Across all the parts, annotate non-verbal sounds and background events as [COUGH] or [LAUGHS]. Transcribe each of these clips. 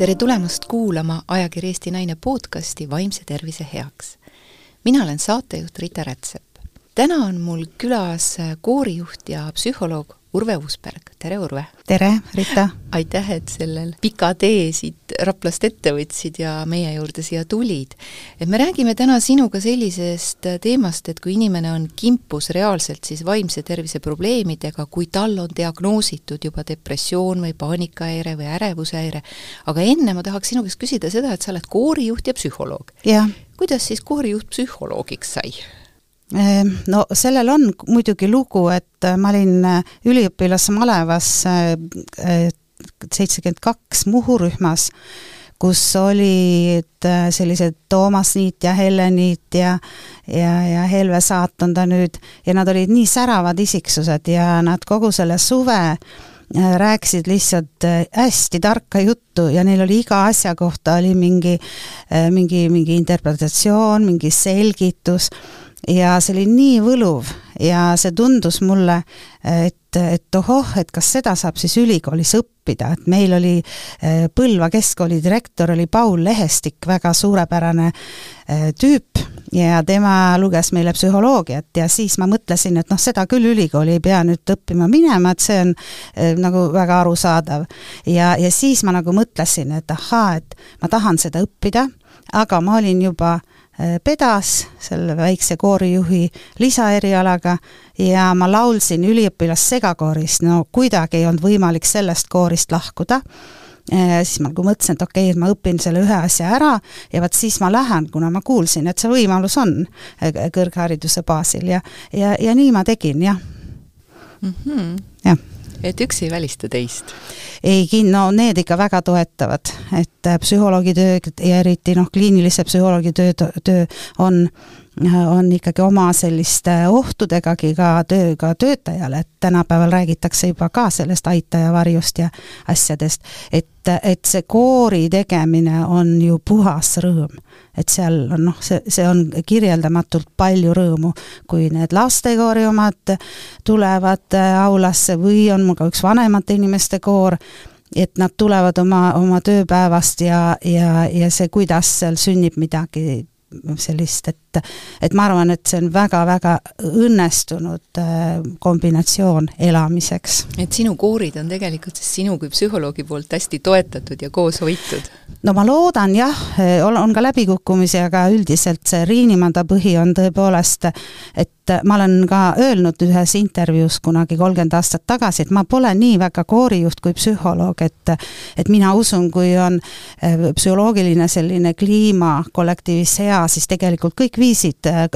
tere tulemast kuulama ajakirja Eesti Naine podcasti Vaimse tervise heaks. mina olen saatejuht Rita Rätsep. täna on mul külas koorijuht ja psühholoog Urve Uusberg, tere Urve! tere, Rita! aitäh, et sellel pika tee siit Raplast ette võtsid ja meie juurde siia tulid. et me räägime täna sinuga sellisest teemast, et kui inimene on kimpus reaalselt siis vaimse tervise probleemidega, kui tal on diagnoositud juba depressioon või paanikahäire või ärevushäire, aga enne ma tahaks sinu käest küsida seda, et sa oled koorijuht ja psühholoog. kuidas siis koorijuht psühholoogiks sai? Ehm, no sellel on muidugi lugu, et äh, ma olin äh, üliõpilasmalevas äh, seitsekümmend kaks Muhu rühmas, kus olid sellised Toomas Niit ja Helle Niit ja ja, ja Helve Saat on ta nüüd, ja nad olid nii säravad isiksused ja nad kogu selle suve rääkisid lihtsalt hästi tarka juttu ja neil oli iga asja kohta oli mingi, mingi, mingi interpretatsioon, mingi selgitus ja see oli nii võluv ja see tundus mulle, et, et ohoh, et kas seda saab siis ülikoolis õppida, et meil oli eh, Põlva keskkooli direktor oli Paul Lehestik, väga suurepärane eh, tüüp ja tema luges meile psühholoogiat ja siis ma mõtlesin, et noh, seda küll ülikooli ei pea nüüd õppima minema, et see on eh, nagu väga arusaadav. ja, ja siis ma nagu mõtlesin, et ahaa, et ma tahan seda õppida, aga ma olin juba äh, pedas selle väikse koorijuhi lisaerialaga ja ma laulsin üliõpilassegakooris, no kuidagi ei olnud võimalik sellest koorist lahkuda äh, siis ma nagu mõtlesin, et okei okay,, et ma õpin selle ühe asja ära ja vot siis ma lähen, kuna ma kuulsin, et see võimalus on äh, kõrghariduse baasil ja, ja, ja nii ma tegin, jah mm. -hmm. jah. Et üks ei välista teist. Ei, no need ikka väga toetavad, et äh, psühholoogi töö ja eriti noh, kliinilise psühholoogi töö, töö on on ikkagi oma selliste ohtudegagi ka tööga töötajale, et tänapäeval räägitakse juba ka sellest aitaja varjust ja asjadest, et, et see koori tegemine on ju puhas rõõm. et seal on noh, see, see on kirjeldamatult palju rõõmu, kui need lastekoori omad tulevad aulasse või on mul ka üks vanemate inimeste koor, et nad tulevad oma, oma tööpäevast ja, ja, ja see, kuidas seal sünnib midagi sellist, et et ma arvan, et see on väga-väga õnnestunud äh, kombinatsioon elamiseks. et sinu koorid on tegelikult siis sinu kui psühholoogi poolt hästi toetatud ja koos hoitud? no ma loodan jah, on ka läbikukkumisi, aga üldiselt see Riinimanda põhi on tõepoolest, et ma olen ka öelnud ühes intervjuus kunagi kolmkümmend aastat tagasi, et ma pole nii väga koorijuht kui psühholoog, et et mina usun, kui on äh, psühholoogiline selline kliima kollektiivis hea, siis tegelikult kõik viisid äh,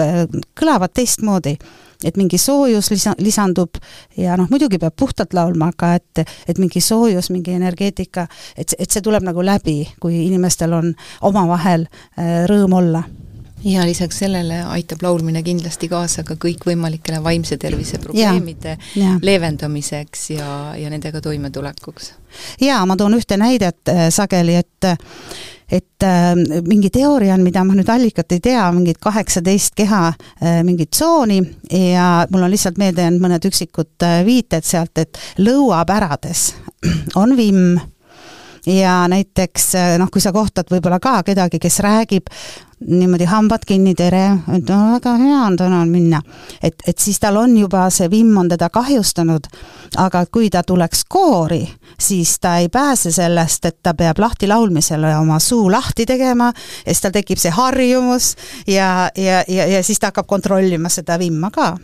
kõlavad teistmoodi. Et mingi soojus lisa, lisandub ja noh, muidugi peab puhtalt laulma, aga et, et mingi soojus, mingi energeetika, et, et see tuleb nagu läbi, kui inimestel on omavahel äh, rõõm olla ja lisaks sellele aitab laulmine kindlasti kaasa ka kõikvõimalikele vaimse tervise probleemide ja, ja. leevendamiseks ja, ja nendega toimetulekuks. jaa, ma toon ühte näidet äh, sageli, et et äh, mingi teooria on, mida ma nüüd allikat ei tea, mingid kaheksateist keha äh,, mingit tsooni ja mul on lihtsalt meelde jäänud mõned üksikud äh, viited sealt, et lõuapärades [CLEARS THROAT] on vimm ja näiteks äh, noh, kui sa kohtad võib-olla ka kedagi, kes räägib niimoodi hambad kinni, tere, et no väga hea on täna minna. et, et siis tal on juba, see vimm on teda kahjustanud, aga kui ta tuleks koori, siis ta ei pääse sellest, et ta peab lahti laulmisele oma suu lahti tegema ja siis tal tekib see harjumus ja, ja, ja, ja siis ta hakkab kontrollima seda vimma ka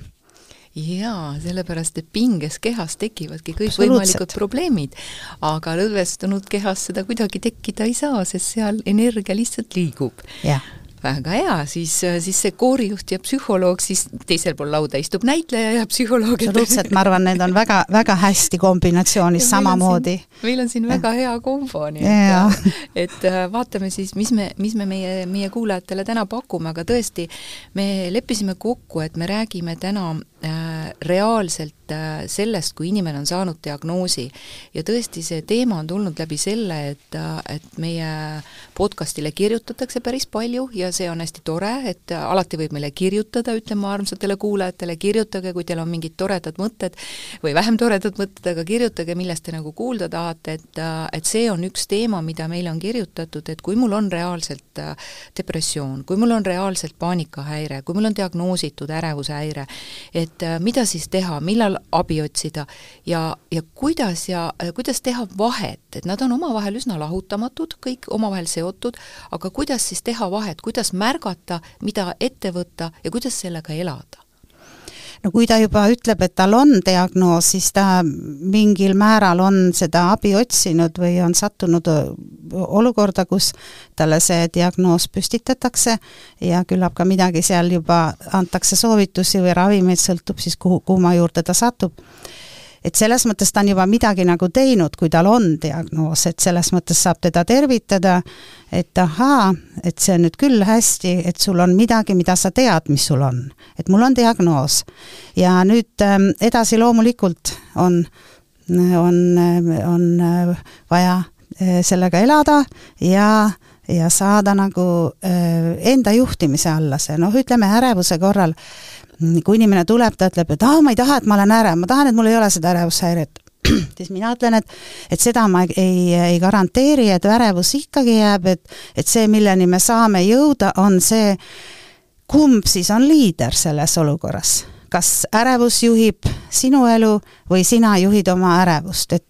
jaa, sellepärast et pinges kehas tekivadki kõikvõimalikud probleemid, aga lõdvestunud kehas seda kuidagi tekkida ei saa, sest seal energia lihtsalt liigub. jah väga hea, siis, siis see koorijuht ja psühholoog, siis teisel pool lauda istub näitleja ja psühholoog. absoluutselt, ma arvan, need on väga, väga hästi kombinatsioonis samamoodi. meil on siin väga hea kombo, nii et, et äh, vaatame siis, mis me, mis me meie, meie kuulajatele täna pakume, aga tõesti, me leppisime kokku, et me räägime täna äh, reaalselt äh, sellest, kui inimene on saanud diagnoosi. ja tõesti, see teema on tulnud läbi selle, et, et meie podcastile kirjutatakse päris palju ja see on hästi tore, et alati võib meile kirjutada, ütleme armsatele kuulajatele, kirjutage, kui teil on mingid toredad mõtted või vähem toredad mõtted, aga kirjutage, millest te nagu kuulda tahate, et et see on üks teema, mida meile on kirjutatud, et kui mul on reaalselt depressioon, kui mul on reaalselt paanikahäire, kui mul on diagnoositud ärevushäire, et mida siis teha, millal abi otsida ja, ja kuidas ja kuidas teha vahet, et nad on omavahel üsna lahutamatud, kõik omavahel seotud, aga kuidas siis teha vahet, kuidas märgata, mida ette võtta ja kuidas sellega elada? no kui ta juba ütleb, et tal on diagnoos, siis ta mingil määral on seda abi otsinud või on sattunud olukorda, kus talle see diagnoos püstitatakse ja küllap ka midagi seal juba antakse soovitusi või ravimeid, sõltub siis kuhu, kuhu maa juurde ta satub et selles mõttes ta on juba midagi nagu teinud, kui tal on diagnoos, et selles mõttes saab teda tervitada, et ahaa, et see on nüüd küll hästi, et sul on midagi, mida sa tead, mis sul on. et mul on diagnoos. ja nüüd ähm, edasi loomulikult on, on, on äh, vaja äh, sellega elada ja ja saada nagu äh, enda juhtimise alla see, noh, ütleme ärevuse korral kui inimene tuleb, ta ütleb, et aa, ma ei taha, et ma olen ärev, ma tahan, et mul ei ole seda ärevushäiret, [CLEARS THROAT] siis mina ütlen, et et seda ma ei, ei garanteeri, et ärevus ikkagi jääb, et et see, milleni me saame jõuda, on see, kumb siis on liider selles olukorras. kas ärevus juhib sinu elu või sina juhid oma ärevust, et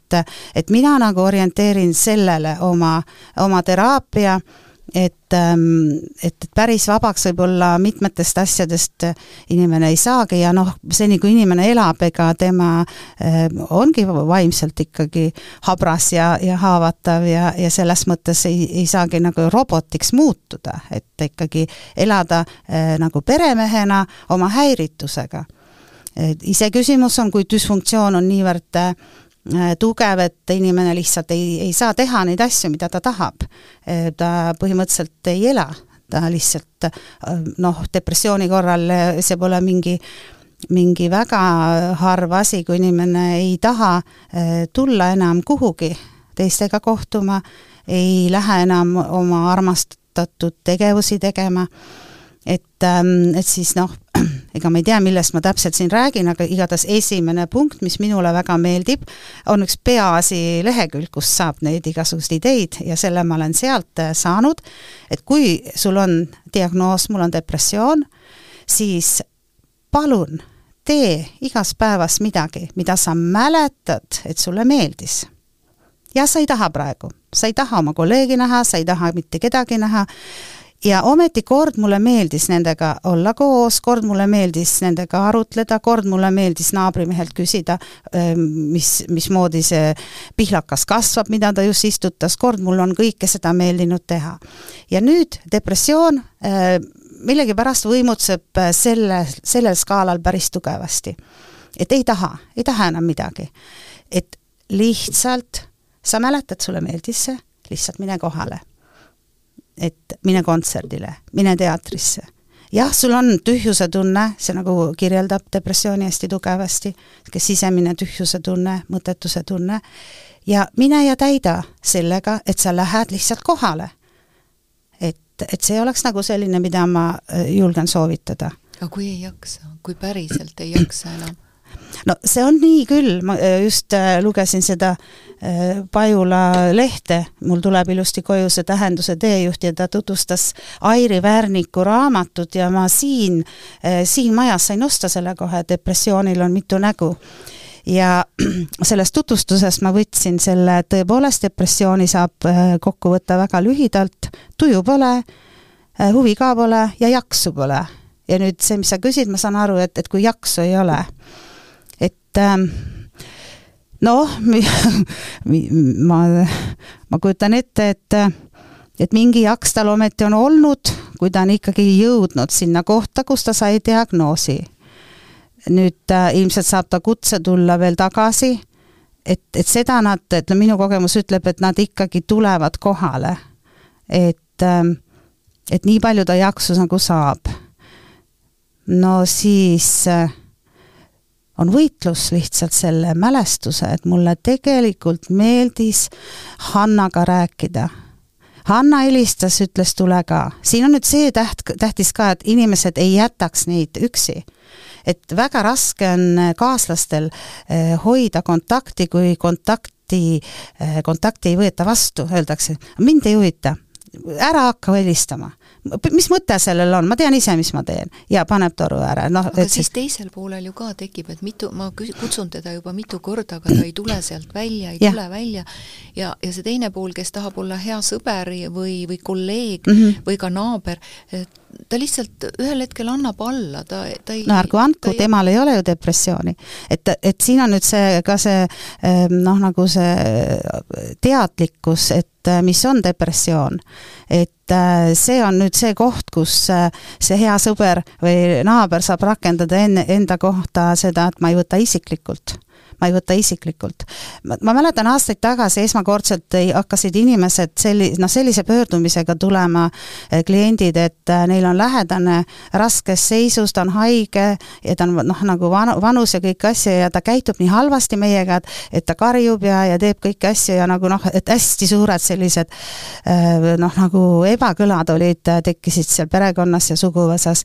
et mina nagu orienteerin sellele oma, oma teraapia ähm, et, et päris vabaks võib-olla mitmetest asjadest inimene ei saagi ja noh, seni kui inimene elab, ega tema äh, ongi vaimselt ikkagi habras ja, ja haavatav ja, ja selles mõttes ei, ei saagi nagu robotiks muutuda, et ikkagi elada äh, nagu peremehena oma häiritusega. iseküsimus on, kui düsfunktsioon on niivõrd Äh, tugev, et inimene lihtsalt ei, ei saa teha neid asju, mida ta tahab. Äh, ta põhimõtteliselt ei ela, ta lihtsalt äh, noh, depressiooni korral see pole mingi mingi väga harv asi, kui inimene ei taha tulla enam kuhugi teistega kohtuma, ei lähe enam oma armastatud tegevusi tegema et, ähm, et siis noh, [CLEARS THROAT] ega ma ei tea, millest ma täpselt siin räägin, aga igatahes esimene punkt, mis minule väga meeldib, on üks Peaasi lehekülg, kus saab neid igasuguseid ideid ja selle ma olen sealt äh, saanud, et kui sul on diagnoos, mul on depressioon, siis palun tee igas päevas midagi, mida sa mäletad, et sulle meeldis. ja sa ei taha praegu, sa ei taha oma kolleegi näha, sa ei taha mitte kedagi näha, ja ometi kord mulle meeldis nendega olla koos, kord mulle meeldis nendega arutleda, kord mulle meeldis naabrimehelt küsida, mis, mismoodi see pihlakas kasvab, mida ta just istutas, kord mul on kõike seda meeldinud teha. ja nüüd depressioon millegipärast võimutseb selle, sellel skaalal päris tugevasti. et ei taha, ei taha enam midagi. et lihtsalt, sa mäletad, sulle meeldis see, lihtsalt mine kohale et mine kontserdile, mine teatrisse. jah, sul on tühjuse tunne, see nagu kirjeldab depressiooni hästi tugevasti, sihuke sisemine tühjuse tunne, mõttetuse tunne, ja mine ja täida sellega, et sa lähed lihtsalt kohale. et, et see oleks nagu selline, mida ma äh, julgen soovitada. aga kui ei jaksa, kui päriselt ei jaksa enam? No see on nii küll, ma äh, just äh, lugesin seda äh, Pajula lehte, mul tuleb ilusti koju see Tähenduse teejuht ja ta tutvustas Airi Värniku raamatut ja ma siin, siin majas sain osta selle kohe, Depressioonil on mitu nägu. Ja [CLEARS THROAT] sellest tutvustusest ma võtsin selle, tõepoolest depressiooni saab kokku võtta väga lühidalt, tuju pole, huvi ka pole ja jaksu pole. ja nüüd see, mis sa küsid, ma saan aru, et, et kui jaksu ei ole et ähm, noh, [LAUGHS] ma, ma kujutan ette, et et mingi jaks tal ometi on olnud, kui ta on ikkagi jõudnud sinna kohta, kus ta sai diagnoosi. nüüd äh, ilmselt saab ta kutse tulla veel tagasi, et, et seda nad, ütleme, minu kogemus ütleb, et nad ikkagi tulevad kohale. et ähm,, et nii palju ta jaksu nagu saab. no siis äh, on võitlus lihtsalt selle mälestuse, et mulle tegelikult meeldis Hannaga rääkida. Hanna helistas, ütles tule ka. siin on nüüd see täht, tähtis ka, et inimesed ei jätaks neid üksi et väga raske on kaaslastel eh, hoida kontakti, kui kontakti, eh, kontakti ei võeta vastu, öeldakse, mind ei huvita, ära hakka helistama mis mõte sellel on, ma tean ise, mis ma teen ja paneb toru ära, noh. aga siis see... teisel poolel ju ka tekib, et mitu, ma kutsun teda juba mitu korda, aga ta ei tule sealt välja, ei ja. tule välja. ja, ja see teine pool, kes tahab olla hea sõber või, või kolleeg mm -hmm. või ka naaber, ta lihtsalt ühel hetkel annab alla, ta, ta ei no ärgu andku, temal ei ole ju depressiooni. et, et siin on nüüd see, ka see noh, nagu see teadlikkus, et mis on depressioon. et äh, see on nüüd see koht, kus äh, see hea sõber või naaber saab rakendada enne, enda kohta seda, et ma ei võta isiklikult ma ei võta isiklikult. ma mäletan aastaid tagasi esmakordselt hakkasid inimesed selli-, noh, sellise pöördumisega tulema eh, kliendid, et eh, neil on lähedane raskes seisus, ta on haige ja ta on noh, nagu vanu, vanus ja kõiki asju ja ta käitub nii halvasti meiega, et et ta karjub ja, ja teeb kõiki asju ja nagu noh, et hästi suured sellised eh, noh, nagu ebakõlad olid, tekkisid seal perekonnas ja suguvõsas.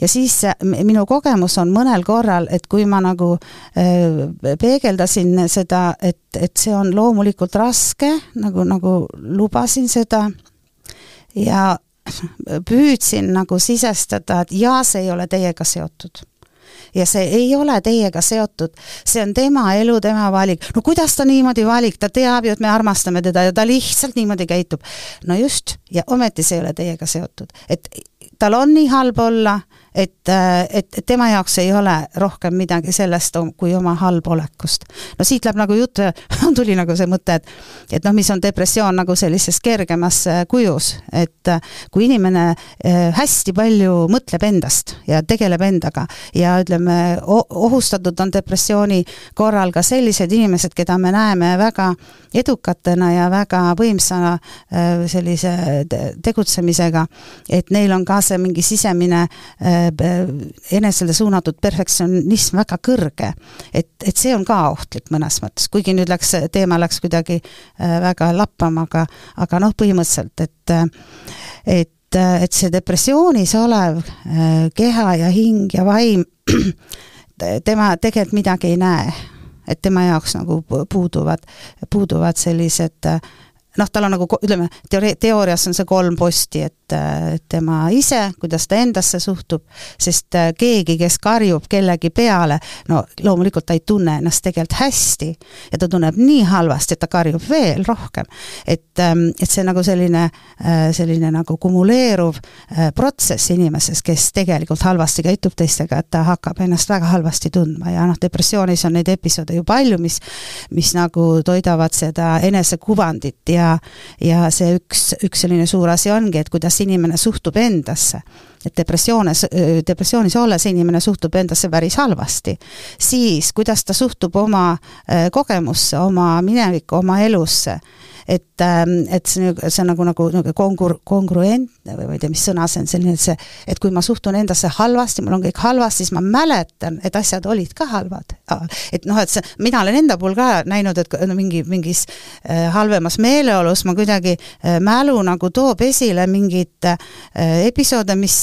ja siis minu kogemus on mõnel korral, et kui ma nagu peegeldasin seda, et, et see on loomulikult raske, nagu, nagu lubasin seda. Ja püüdsin nagu sisestada, et jaa, see ei ole teiega seotud. Ja see ei ole teiega seotud, see on tema elu, tema valik. no kuidas ta niimoodi valik, ta teab ju, et me armastame teda ja ta lihtsalt niimoodi käitub. no just, ja ometi see ei ole teiega seotud, et tal on nii halb olla, et, et, et tema jaoks ei ole rohkem midagi sellest kui oma halbolekust. no siit läheb nagu jutt, [LAUGHS] tuli nagu see mõte, et et noh, mis on depressioon nagu sellises kergemas äh, kujus, et äh, kui inimene äh, hästi palju mõtleb endast ja tegeleb endaga ja ütleme, ohustatud on depressiooni korral ka sellised inimesed, keda me näeme väga edukatena ja väga võimsa sellise tegutsemisega, et neil on ka see mingi sisemine enesele suunatud perfektsionism väga kõrge. et, et see on ka ohtlik mõnes mõttes, kuigi nüüd läks, teema läks kuidagi äh, väga lappama, aga, aga noh, põhimõtteliselt, et äh, et, äh, et see depressioonis olev keha ja hing ja vaim, [CLEARS THROAT] tema tegelikult midagi ei näe et tema jaoks nagu puuduvad, puuduvad sellised noh, tal on nagu ütleme, teoori-, teoorias on see kolm posti, et et tema ise, kuidas ta endasse suhtub, sest äh, keegi, kes karjub kellegi peale, no loomulikult ta ei tunne ennast tegelikult hästi ja ta tunneb nii halvasti, et ta karjub veel rohkem. et, ähm, et see nagu selline, äh, selline nagu kumuleeruv äh, protsess inimeses, kes tegelikult halvasti käitub teistega, et ta hakkab ennast väga halvasti tundma ja noh, depressioonis on neid episoode ju palju, mis mis nagu toidavad seda enesekuvandit ja ja see üks, üks selline suur asi ongi, et kuidas inimene suhtub endasse. et depressioonis, depressioonis olles inimene suhtub endasse päris halvasti, siis kuidas ta suhtub oma äh, kogemusse, oma minevikku, oma elusse et, ähm, et see, see on nagu, nagu, nagu kongur-, kongruentne või ma ei tea, mis sõna see on, selline, see, et kui ma suhtun endasse halvasti, mul on kõik halvasti, siis ma mäletan, et asjad olid ka halvad. et noh, et see, mina olen enda puhul ka näinud, et no mingi, mingis äh, halvemas meeleolus ma kuidagi äh,, mälu nagu toob esile mingeid äh, episoode, mis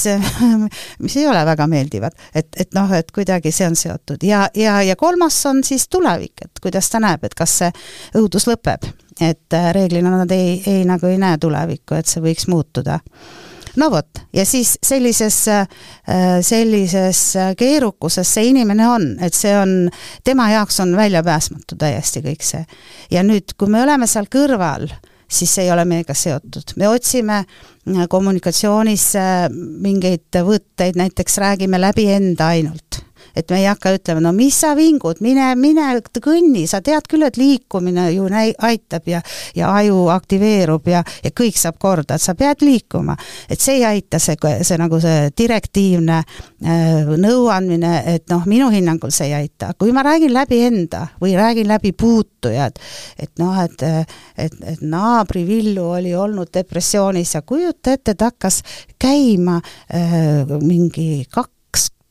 [LAUGHS] mis ei ole väga meeldivad. et, et noh, et kuidagi see on seotud ja, ja, ja kolmas on siis tulevik, et kuidas ta näeb, et kas see õudus lõpeb et äh, reeglina nad ei, ei nagu ei näe tulevikku, et see võiks muutuda. No vot, ja siis sellises, äh, sellises keerukuses see inimene on, et see on, tema jaoks on väljapääsmatu täiesti kõik see. ja nüüd, kui me oleme seal kõrval, siis see ei ole meiega seotud, me otsime äh, kommunikatsioonis mingeid võtteid, näiteks räägime läbi enda ainult et me ei hakka ütlema, no mis sa vingud, mine, mine kõnni, sa tead küll, et liikumine ju näi-, aitab ja ja aju aktiveerub ja, ja kõik saab korda, et sa pead liikuma. et see ei aita, see, see nagu see direktiivne äh, nõuandmine, et noh, minu hinnangul see ei aita, kui ma räägin läbi enda või räägin läbi puutujad, et noh, et et, et naabri Villu oli olnud depressioonis ja kujuta ette, ta hakkas käima äh, mingi kaks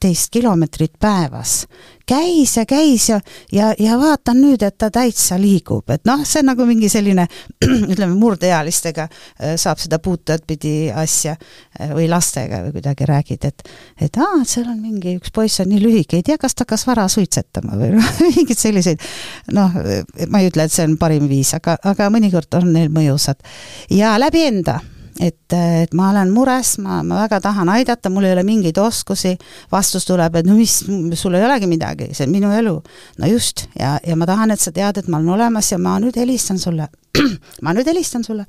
kaksteist kilomeetrit päevas. käis ja käis ja, ja, ja vaatan nüüd, et ta täitsa liigub, et noh, see on nagu mingi selline [CLEARS THROAT] ütleme, murdeealistega äh, saab seda puutajat pidi asja äh, või lastega või kuidagi räägid, et et aa, seal on mingi üks poiss on nii lühike, ei tea, kas ta hakkas vara suitsetama või [LAUGHS] mingeid selliseid noh, ma ei ütle, et see on parim viis, aga, aga mõnikord on neil mõjusad. ja läbi enda et, et ma olen mures, ma, ma väga tahan aidata, mul ei ole mingeid oskusi, vastus tuleb, et no mis, sul ei olegi midagi, see on minu elu. no just, ja, ja ma tahan, et sa tead, et ma olen olemas ja ma nüüd helistan sulle. [CLEARS THROAT] ma nüüd helistan sulle.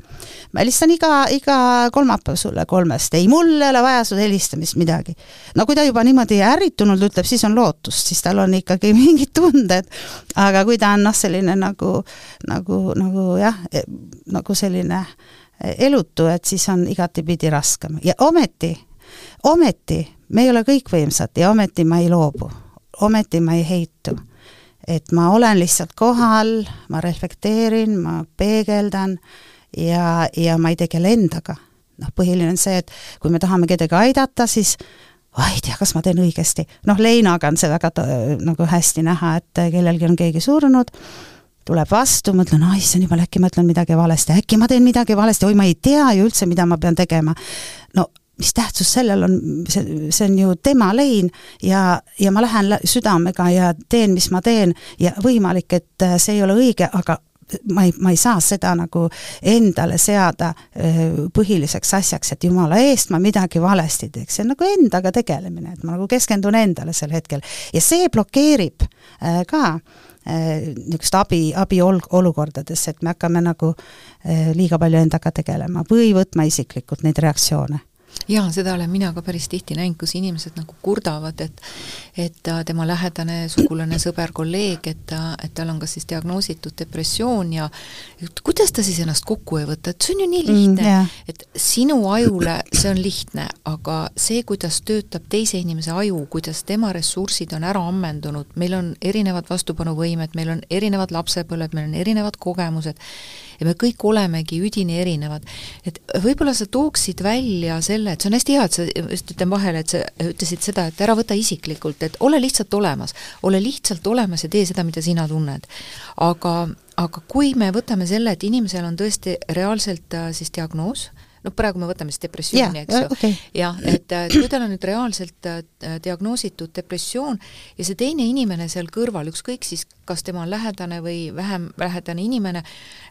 ma helistan iga, iga kolmapäev sulle kolmest, ei, mul ei ole vaja su helistamist midagi. no kui ta juba niimoodi ärritunult ütleb, siis on lootust, siis tal on ikkagi [LAUGHS] mingid tunded, aga kui ta on noh, selline nagu, nagu, nagu jah, nagu selline äh, elutu, et siis on igatipidi raskem ja ometi, ometi me ei ole kõikvõimsad ja ometi ma ei loobu, ometi ma ei heitu. et ma olen lihtsalt kohal, ma reflekteerin, ma peegeldan ja, ja ma ei tegele endaga. noh, põhiline on see, et kui me tahame kedagi aidata, siis oh, ei tea, kas ma teen õigesti. noh, Leinaga on see väga nagu hästi näha, et kellelgi on keegi surnud tuleb vastu, mõtlen, ai, issand jumal, äkki ma ütlen midagi valesti, äkki ma teen midagi valesti, oi, ma ei tea ju üldse, mida ma pean tegema. no mis tähtsus sellel on, see, see on ju tema lein ja, ja ma lähen südamega ja teen, mis ma teen ja võimalik, et äh, see ei ole õige, aga ma ei, ma ei saa seda nagu endale seada äh, põhiliseks asjaks, et jumala eest ma midagi valesti teeks, see on nagu endaga tegelemine, et ma nagu keskendun endale sel hetkel ja see blokeerib äh, ka niisugust abi, abi ol-, olukordades, et me hakkame nagu äh, liiga palju endaga tegelema või võtma isiklikult neid reaktsioone jaa, seda olen mina ka päris tihti näinud, kus inimesed nagu kurdavad, et et tema lähedane sugulane, sõber, kolleeg, et ta, et tal on kas siis diagnoositud depressioon ja et kuidas ta siis ennast kokku ei võta, et see on ju nii lihtne mm,, yeah. et sinu ajule see on lihtne, aga see, kuidas töötab teise inimese aju, kuidas tema ressursid on ära ammendunud, meil on erinevad vastupanuvõimed, meil on erinevad lapsepõlved, meil on erinevad kogemused, ja me kõik olemegi üdini erinevad. et võib-olla sa tooksid välja selle, et see on hästi hea, et sa, just ütlen vahele, et sa ütlesid seda, et ära võta isiklikult, et ole lihtsalt olemas. ole lihtsalt olemas ja tee seda, mida sina tunned. aga, aga kui me võtame selle, et inimesel on tõesti reaalselt äh, siis diagnoos, noh, praegu me võtame siis depressiooni yeah,, eks ju okay., jah, et kui tal on nüüd reaalselt äh, diagnoositud depressioon ja see teine inimene seal kõrval, ükskõik siis, kas tema on lähedane või vähem lähedane inimene,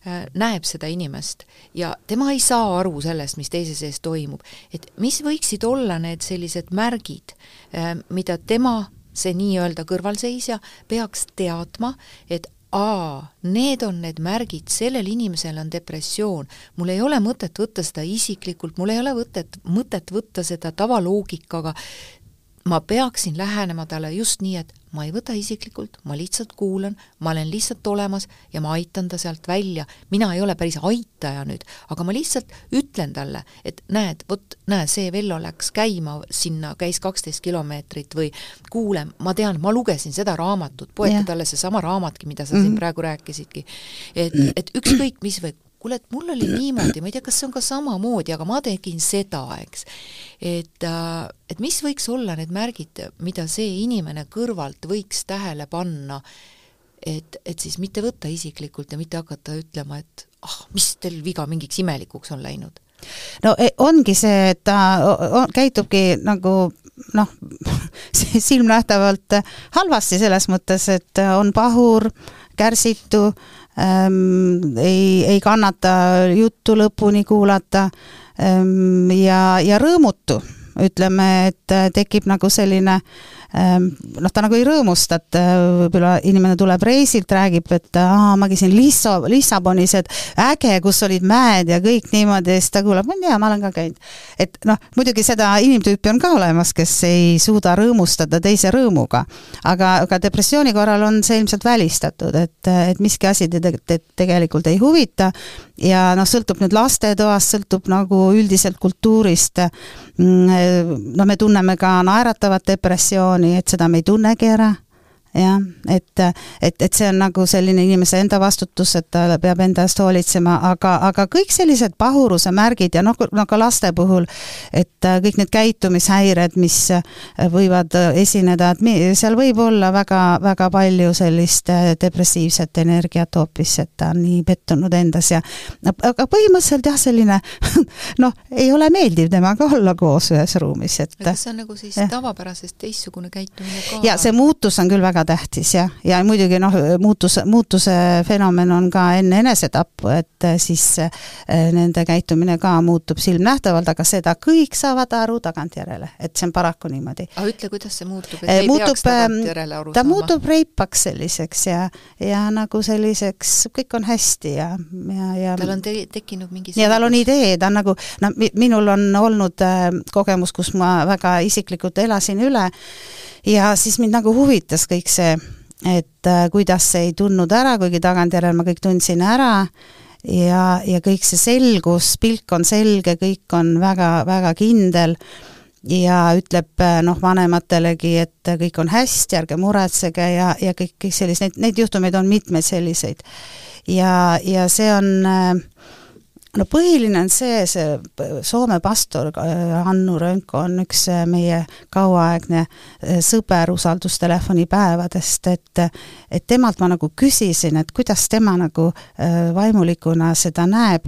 äh, näeb seda inimest ja tema ei saa aru sellest, mis teise sees toimub. et mis võiksid olla need sellised märgid, äh, mida tema see nii-öelda kõrvalseisja peaks teadma, et aa, need on need märgid, sellel inimesel on depressioon, mul ei ole mõtet võtta seda isiklikult, mul ei ole mõtet, mõtet võtta seda tavaloogikaga, ma peaksin lähenema talle just nii, et ma ei võta isiklikult, ma lihtsalt kuulan, ma olen lihtsalt olemas ja ma aitan ta sealt välja. mina ei ole päris aitaja nüüd, aga ma lihtsalt ütlen talle, et näed, vot näe, see Vello läks käima sinna, käis kaksteist kilomeetrit või kuule, ma tean, ma lugesin seda raamatut, poeta talle seesama raamatki, mida sa siin mhm. praegu rääkisidki. et, et ükskõik mis või kuule, et mul oli niimoodi, ma ei tea, kas see on ka samamoodi, aga ma tegin seda, eks. et, äh, et mis võiks olla need märgid, mida see inimene kõrvalt võiks tähele panna, et, et siis mitte võtta isiklikult ja mitte hakata ütlema, et ah, mis teil viga mingiks imelikuks on läinud no e, ongi see, et ta käitubki nagu noh, [LAUGHS] silmnähtavalt halvasti selles mõttes, et on pahur, kärsitu ähm,, ei, ei kannata juttu lõpuni kuulata. Ähm, ja, ja rõõmutu, ütleme, et tekib nagu selline äh, noh, ta nagu ei rõõmusta, et äh, võib-olla inimene tuleb reisilt, räägib, et aa, ma käisin Lissa, Lissabonis, et äge, kus olid mäed ja kõik niimoodi siis ta kuulab, ma ei tea, ma olen ka käinud. et noh, muidugi seda inimtüüpi on ka olemas, kes ei suuda rõõmustada teise rõõmuga. aga, aga depressiooni korral on see ilmselt välistatud, et, et miski asi teda te, tegelikult ei huvita ja noh, sõltub nüüd lastetoast, sõltub nagu üldiselt kultuurist, mm, no me tunneme ka naeratavat depressiooni, et seda me ei tunnegi ära, jah, et, et, et see on nagu selline inimese enda vastutus, et ta peab enda eest hoolitsema, aga, aga kõik sellised pahuruse märgid ja noh, no ka laste puhul, et kõik need käitumishäired, mis võivad esineda, et mi-, seal võib olla väga, väga palju sellist depressiivset energiat hoopis, et ta on nii pettunud endas ja aga põhimõtteliselt jah, selline [LAUGHS] noh, ei ole meeldiv temaga olla koos ühes ruumis, et aga see on nagu siis jah. tavapärasest teistsugune käitumine ka? ja see muutus on küll väga väga tähtis jah, ja muidugi noh, muutus, muutuse fenomen on ka enne enesetappu, et eh, siis eh, nende käitumine ka muutub silmnähtavalt, aga seda kõik saavad aru tagantjärele, et see on paraku niimoodi. aga ütle, kuidas see muutub, et ei muutub, peaks tagantjärele aru ta saama? muutub reipaks selliseks ja, ja nagu selliseks, kõik on hästi ja, ja, ja tal on te tekkinud mingi ja tal on idee, ta on nagu, noh, minul on olnud äh, kogemus, kus ma väga isiklikult elasin üle ja siis mind nagu huvitas kõik see, et äh, kuidas see ei tundnud ära, kuigi tagantjärele ma kõik tundsin ära ja, ja kõik see selgus, pilk on selge, kõik on väga, väga kindel ja ütleb äh, noh, vanematelegi, et kõik on hästi, ärge muretsege ja, ja kõik, kõik sellised, neid, neid juhtumeid on mitmeid selliseid. ja, ja see on äh, no põhiline on see, see Soome pastor äh, Hannu Rönko on üks äh, meie kauaaegne äh, sõber usaldustelefoni päevadest, et et temalt ma nagu küsisin, et kuidas tema nagu vaimulikuna seda näeb.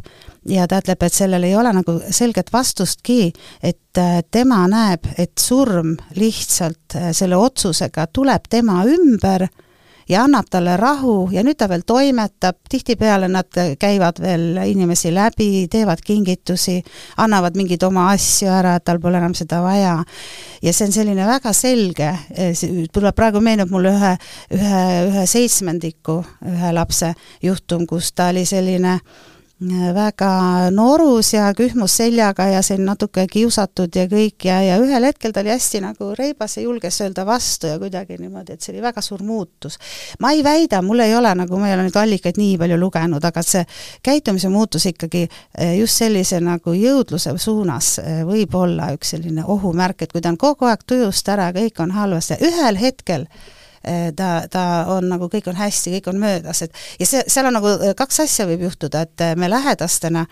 Ja ta ütleb, et sellel ei ole nagu selget vastustki, et tema näeb, et surm lihtsalt selle otsusega tuleb tema ümber ja annab talle rahu ja nüüd ta veel toimetab, tihtipeale nad käivad veel inimesi läbi, teevad kingitusi, annavad mingeid oma asju ära, et tal pole enam seda vaja. ja see on selline väga selge, tuleb praegu meenub mulle ühe, ühe, ühe seitsmendiku, ühe lapse juhtum, kus ta oli selline väga norus ja kühmus seljaga ja siin natuke kiusatud ja kõik ja, ja ühel hetkel ta oli hästi nagu reibas ja julges öelda vastu ja kuidagi niimoodi, et see oli väga suur muutus. ma ei väida, mul ei ole nagu, ma ei ole neid allikaid nii palju lugenud, aga see käitumise muutus ikkagi eh, just sellise nagu jõudluse suunas eh, võib olla üks selline ohumärk, et kui ta on kogu aeg tujust ära, kõik on halvasti ja ühel hetkel Eh, ta, ta on nagu, kõik on hästi, kõik on möödas, et ja see, seal on nagu eh, kaks asja võib juhtuda, et eh, me lähedastena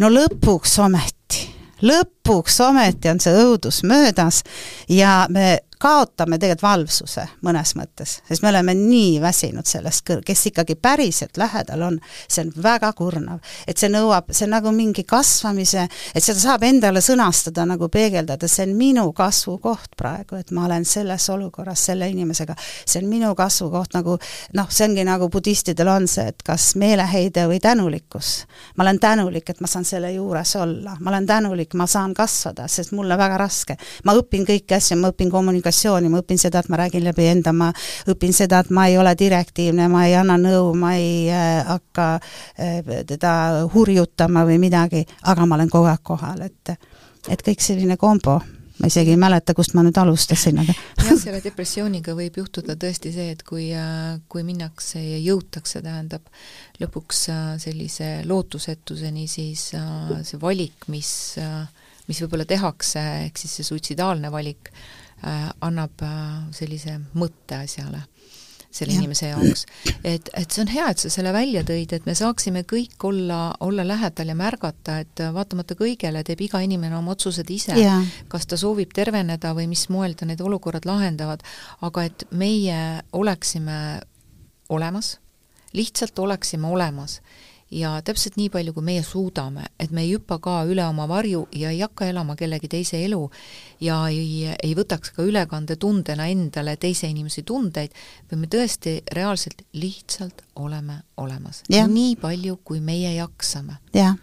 no lõpuks ometi, lõpuks ometi on see õudus möödas ja me kaotame tegelikult valvsuse mõnes mõttes, sest me oleme nii väsinud sellest kes ikkagi päriselt lähedal on, see on väga kurnav. et see nõuab, see on nagu mingi kasvamise, et seda saab endale sõnastada nagu peegeldada, see on minu kasvukoht praegu, et ma olen selles olukorras selle inimesega, see on minu kasvukoht nagu noh, see ongi nagu budistidel on see, et kas meeleheide või tänulikkus. ma olen tänulik, et ma saan selle juures olla, ma olen tänulik, ma saan kasvada, sest mul on väga raske. ma õpin kõiki asju, ma õpin kommunikatsiooni, kommunikatsiooni, ma õpin seda, et ma räägin läbi enda, ma õpin seda, et ma ei ole direktiivne, ma ei anna nõu, ma ei äh, hakka äh, teda hurjutama või midagi, aga ma olen kogu aeg kohal, et et kõik selline kombo ma isegi ei mäleta, kust ma nüüd alustasin, aga [LAUGHS] jah, selle [LAUGHS] depressiooniga võib juhtuda tõesti see, et kui, äh, kui minnakse ja jõutakse, tähendab, lõpuks sellise lootusetuseni, siis see valik, mis, mis võib-olla tehakse, ehk siis see suitsidaalne valik, Äh, annab äh, sellise mõtte asjale selle ja. inimese jaoks. et, et see on hea, et sa selle välja tõid, et me saaksime kõik olla, olla lähedal ja märgata, et vaatamata kõigele teeb iga inimene oma otsused ise, kas ta soovib terveneda või mis moel ta need olukorrad lahendavad, aga et meie oleksime olemas, lihtsalt oleksime olemas ja täpselt nii palju, kui meie suudame, et me ei hüppa ka üle oma varju ja ei hakka elama kellegi teise elu ja ei, ei võtaks ka ülekandetundena endale teise inimese tundeid, vaid me tõesti reaalselt lihtsalt oleme olemas. nii palju, kui meie jaksame. jah,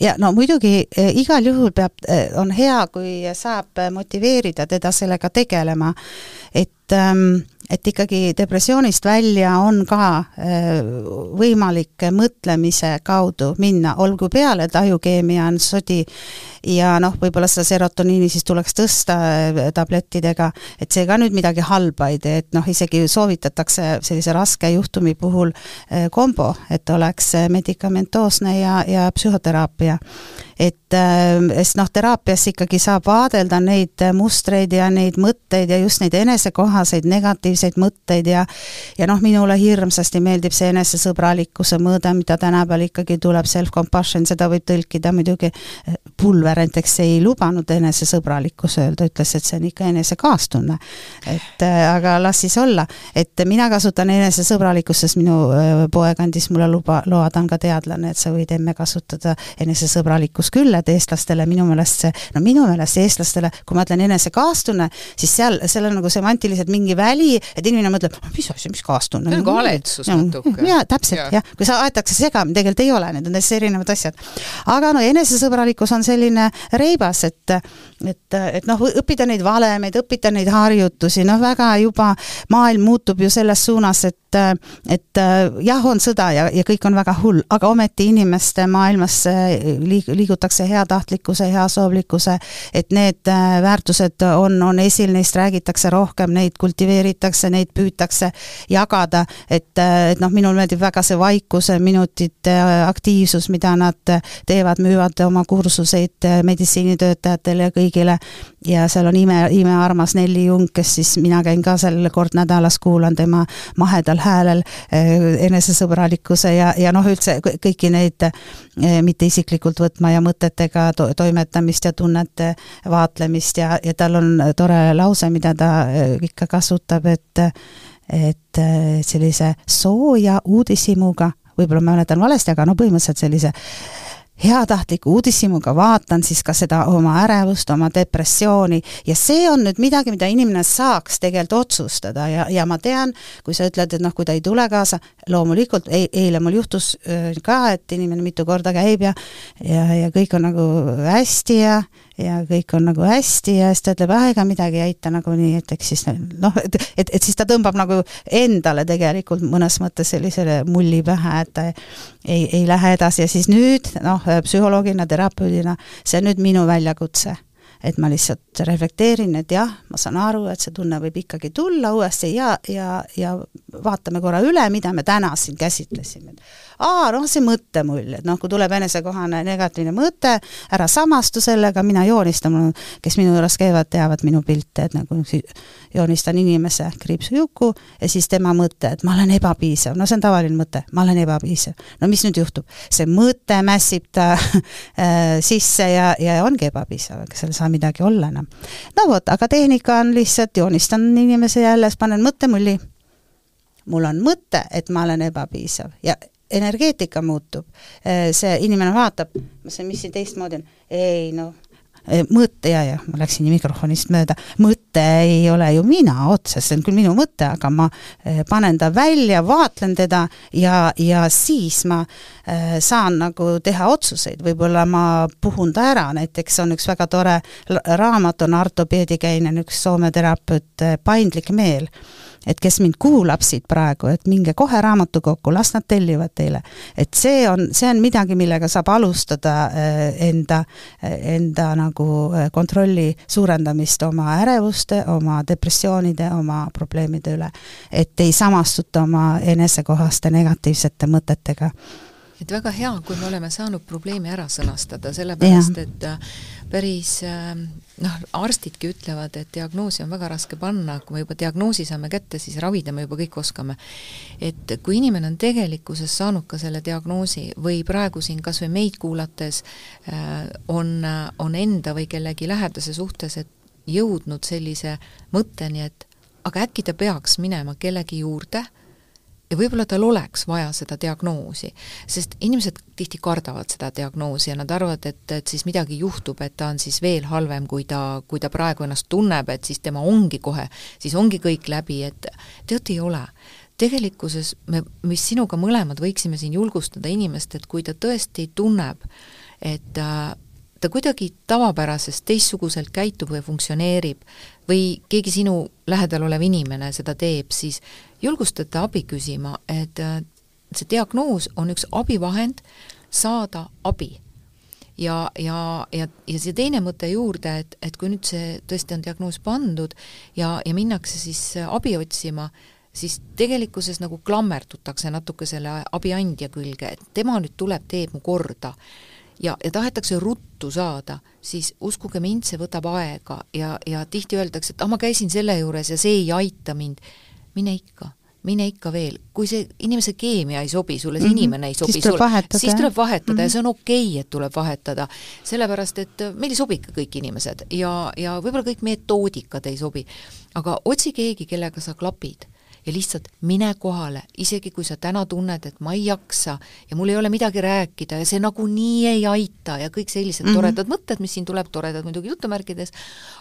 ja no muidugi eh, igal juhul peab, eh, on hea, kui saab motiveerida teda sellega tegelema, et ähm, et ikkagi depressioonist välja on ka äh, võimalik mõtlemise kaudu minna, olgu peale, et ajukeemia on sodi ja noh, võib-olla seda serotoniini siis tuleks tõsta äh, tablettidega, et see ka nüüd midagi halba ei tee, et noh, isegi soovitatakse sellise raske juhtumi puhul äh, kombo, et oleks medikamentoosne ja, ja psühhoteraapia. Et sest noh, teraapias ikkagi saab vaadelda neid mustreid ja neid mõtteid ja just neid enesekohaseid negatiivseid selliseid mõtteid ja ja noh, minule hirmsasti meeldib see enesesõbralikkuse mõõde, mida tänapäeval ikkagi tuleb, self-compassion, seda võib tõlkida muidugi, Pulver näiteks ei lubanud enesesõbralikkus öelda, ütles, et see on ikka enesekaastunne. et aga las siis olla, et mina kasutan enesesõbralikkust, sest minu poeg andis mulle luba, loa, ta on ka teadlane, et sa võid emme kasutada enesesõbralikkus küll, et eestlastele minu meelest see, no minu meelest eestlastele, kui ma ütlen enesekaastunne, siis seal, seal on nagu semantiliselt mingi väli, et inimene mõtleb, mis asi, mis kaastunne. nagu haletsus natuke. jaa, täpselt, jah, kui sa aetakse segamini, tegelikult ei ole, need on täiesti erinevad asjad. aga no enesesõbralikkus on selline reibas, et et, et noh, õppida neid valemeid, õppida neid harjutusi, noh väga juba maailm muutub ju selles suunas, et et jah, on sõda ja, ja kõik on väga hull, aga ometi inimeste maailmas liig-, liigutakse heatahtlikkuse, heasoovlikkuse, et need väärtused on, on esil, neist räägitakse rohkem, neid kultiveeritakse, neid püütakse jagada, et, et noh, minul meeldib väga see vaikuse minutite aktiivsus, mida nad teevad, müüvad oma kursuseid meditsiinitöötajatele ja kõigile, ja seal on ime, imearmas Nelli Jung, kes siis, mina käin ka seal kord nädalas, kuulan tema mahedal häälel enesesõbralikkuse ja, ja noh, üldse kõiki neid mitte isiklikult võtma ja mõtetega to toimetamist ja tunnete vaatlemist ja, ja tal on tore lause, mida ta eh, ikka kasutab, et et sellise sooja uudishimuga, võib-olla ma mäletan valesti, aga no põhimõtteliselt sellise heatahtliku uudishimuga vaatan siis ka seda oma ärevust, oma depressiooni. Ja see on nüüd midagi, mida inimene saaks tegelikult otsustada. Ja, ja ma tean, kui sa ütled, et noh, kui ta ei tule kaasa, loomulikult e eile mul juhtus ka, et inimene mitu korda käib ja ja, ja kõik on nagu hästi ja ja kõik on nagu hästi ja siis ta ütleb, ah ega midagi ei aita nagunii, et eks siis noh, et, et, et siis ta tõmbab nagu endale tegelikult mõnes mõttes sellisele mulli pähe, et ta ei, ei lähe edasi. Ja siis nüüd noh, psühholoogina, terapeudina, see on nüüd minu väljakutse et ma lihtsalt reflekteerin, et jah, ma saan aru, et see tunne võib ikkagi tulla uuesti ja, ja, ja vaatame korra üle, mida me täna siin käsitlesime aa, noh, see mõttemull, et noh, kui tuleb enesekohane negatiivne mõte, ära samastu sellega, mina joonistan, kes minu juures käivad, teavad minu pilte, et nagu joonistan inimese kriipsujuku ja siis tema mõte, et ma olen ebapiisav, no see on tavaline mõte, ma olen ebapiisav. no mis nüüd juhtub? see mõte mässib ta [LAUGHS] äh, sisse ja, ja ongi ebapiisav, ega seal ei saa midagi olla enam. no vot, aga tehnika on lihtsalt, joonistan inimese jälle, siis panen mõttemulli mul on mõte, et ma olen ebapiisav ja energeetika muutub, see inimene vaatab, ma ütlesin, mis siin teistmoodi on, ei noh, äh, mõte ja, ja ma läksin mikrofonist mööda, mõte ei ole ju mina otseselt, see on küll minu mõte, aga ma äh, panen ta välja, vaatlen teda ja, ja siis ma äh, saan nagu teha otsuseid, võib-olla ma puhun ta ära, näiteks on üks väga tore raamat, on Arto Peedikäinen, üks Soome terapeut, Paindlik meel et kes mind kuulab siit praegu, et minge kohe raamatukokku, las nad tellivad teile. et see on, see on midagi, millega saab alustada äh, enda, enda nagu äh, kontrolli suurendamist oma ärevuste, oma depressioonide, oma probleemide üle. et ei samastuta oma enesekohaste negatiivsete mõtetega et väga hea, kui me oleme saanud probleemi ära sõnastada, sellepärast ja. et päris noh, arstidki ütlevad, et diagnoosi on väga raske panna, kui me juba diagnoosi saame kätte, siis ravida me juba kõik oskame. et kui inimene on tegelikkuses saanud ka selle diagnoosi või praegu siin kas või meid kuulates äh, on, on enda või kellegi lähedase suhtes, et jõudnud sellise mõtteni, et aga äkki ta peaks minema kellegi juurde ja võib-olla tal oleks vaja seda diagnoosi, sest inimesed tihti kardavad seda diagnoosi ja nad arvavad, et, et siis midagi juhtub, et ta on siis veel halvem, kui ta, kui ta praegu ennast tunneb, et siis tema ongi kohe, siis ongi kõik läbi, et tead, ei ole. tegelikkuses me, mis sinuga mõlemad võiksime siin julgustada inimest, et kui ta tõesti tunneb, et äh, ta kuidagi tavapärasest teistsuguselt käitub või funktsioneerib või keegi sinu lähedal olev inimene seda teeb, siis julgustada abi küsima, et äh, see diagnoos on üks abivahend saada abi. ja, ja, ja, ja see teine mõte juurde, et, et kui nüüd see tõesti on diagnoos pandud ja, ja minnakse siis abi otsima, siis tegelikkuses nagu klammerdutakse natuke selle abiandja külge, et tema nüüd tuleb, teeb mu korda ja, ja tahetakse ruttu saada, siis uskuge mind, see võtab aega ja, ja tihti öeldakse, et ah, ma käisin selle juures ja see ei aita mind. mine ikka mine ikka veel, kui see inimese keemia ei sobi sulle, see mm -hmm. inimene ei sobi sulle, siis tuleb vahetada mm -hmm. ja Mhm. see on okei okay,, et tuleb vahetada. sellepärast, et meil ei sobi ikka kõik inimesed ja, ja võib-olla kõik metoodikad ei sobi. aga otsi keegi, kellega sa klapid ja lihtsalt mine kohale, isegi kui sa täna tunned, et ma ei jaksa ja mul ei ole midagi rääkida ja see nagunii ei aita ja kõik sellised mm. -hmm. toredad mõtted, mis siin tuleb, toredad muidugi jutumärkides,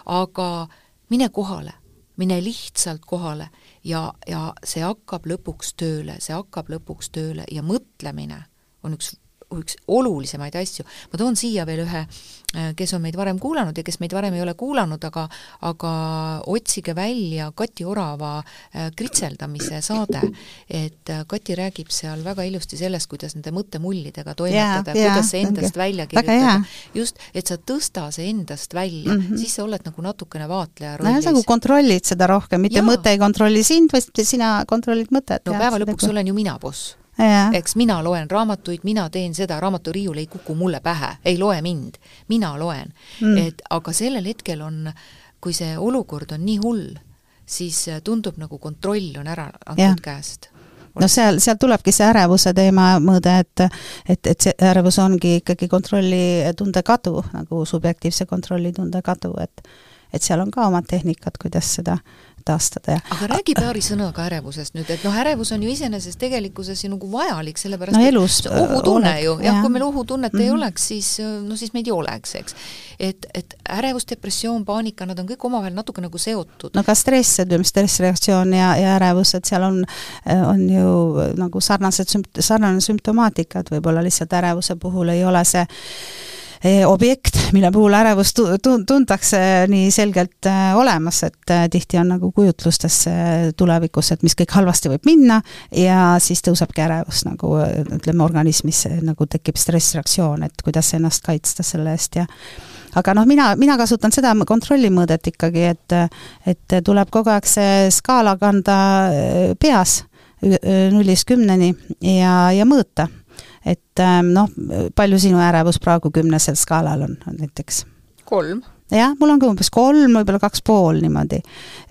aga mine kohale, mine lihtsalt kohale ja, ja see hakkab lõpuks tööle, see hakkab lõpuks tööle ja mõtlemine on üks üks olulisemaid asju. ma toon siia veel ühe, kes on meid varem kuulanud ja kes meid varem ei ole kuulanud, aga aga otsige välja Kati Orava äh, kritseldamise saade, et äh, Kati räägib seal väga ilusti sellest, kuidas nende mõttemullidega toimetada Jaa, yeah, kuidas see endast õige. välja kirjutada just, et sa tõsta see endast välja mm. -hmm. siis sa oled nagu natukene vaatleja ja sa nagu rollis. kontrollid seda rohkem, mitte Jaa. mõte ei kontrolli sind, vaid sina kontrollid mõtet. no päeva lõpuks olen ju mina boss eks mina loen raamatuid, mina teen seda, raamaturiiul ei kuku mulle pähe, ei loe mind, mina loen Mm. et aga sellel hetkel on, kui see olukord on nii hull, siis äh, tundub nagu kontroll on ära antud Jah. käest. no seal, seal tulebki see ärevuse teema mõõde, et et, et see ärevus ongi ikkagi kontrollitunde kadu, nagu subjektiivse kontrollitunde kadu, et et seal on ka omad tehnikad, kuidas seda taastada ja aga räägi paari sõnaga ärevusest nüüd, et noh, ärevus on ju iseenesest tegelikkuses ju nagu vajalik, sellepärast No et elus, see ohutunne ju, jah kui meil ohutunnet mm -hmm. ei Mhm. oleks, siis no siis meid ei oleks, eks. et, et ärevus, depressioon, paanika, nad on kõik omavahel natuke nagu seotud. no ka stress, ütleme stressreaktsioon ja, ja ärevus, et seal on, on ju nagu sarnased sümpt-, sarnane sümptomaatika, et võib-olla lihtsalt ärevuse puhul ei ole see objekt, mille puhul ärevust tu-, tu-, tuntakse nii selgelt äh, olemas, et äh, tihti on nagu kujutlustes tulevikus, et mis kõik halvasti võib minna ja siis tõusebki ärevus nagu ütleme, organismis nagu tekib stressreaktsioon, et kuidas ennast kaitsta selle eest ja aga noh, mina, mina kasutan seda kontrollimõõdet ikkagi, et et tuleb kogu aeg see skaala kanda peas nullist kümneni ja, ja mõõta. Et ähm, noh, palju sinu ärevus praegu kümnesel skaalal on, on näiteks? kolm. Jah, mul on ka umbes kolm, võib-olla kaks pool niimoodi.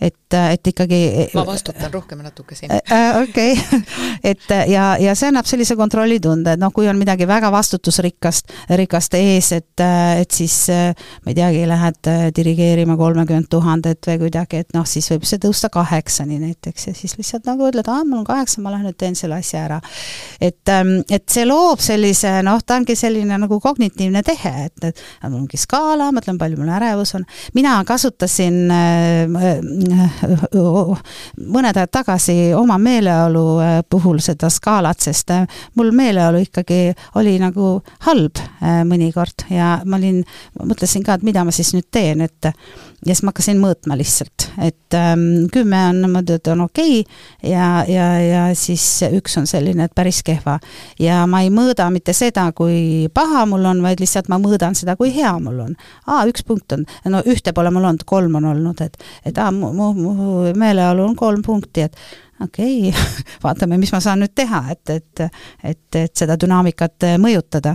et, et ikkagi ma vastutan rohkem natuke siin. äh, okei, [LAUGHS] et ja, ja see annab sellise kontrollitunde, et noh, kui on midagi väga vastutusrikkast, rikast ees, et, et siis äh, ma ei teagi, lähed äh, dirigeerima kolmekümmet tuhandet või kuidagi, et noh, siis võib see tõusta kaheksani näiteks ja siis lihtsalt nagu ütled, aa, mul on kaheksa, ma lähen nüüd teen selle asja ära. et, et see loob sellise, noh, ta ongi selline nagu kognitiivne tehe, et, et mul ongi skaala, mõtlen, palju mul ärevus on. mina kasutasin äh, mõned ajad tagasi oma meeleolu äh, puhul seda skaalat, sest äh, mul meeleolu ikkagi oli nagu halb äh, mõnikord ja ma olin, mõtlesin ka, et mida ma siis nüüd teen, et ja siis ma hakkasin mõõtma lihtsalt, et ähm, kümme on niimoodi, et on okei okay, ja, ja, ja siis üks on selline, et päris kehva. ja ma ei mõõda mitte seda, kui paha mul on, vaid lihtsalt ma mõõdan seda, kui hea mul on. aa, üks punkt on, no ühte pole mul olnud, kolm on olnud, et, et aa, mu, mu, mu meeleolu on kolm punkti, et okei okay. [LAUGHS] vaatame, mis ma saan nüüd teha, et, et, et, et seda dünaamikat mõjutada.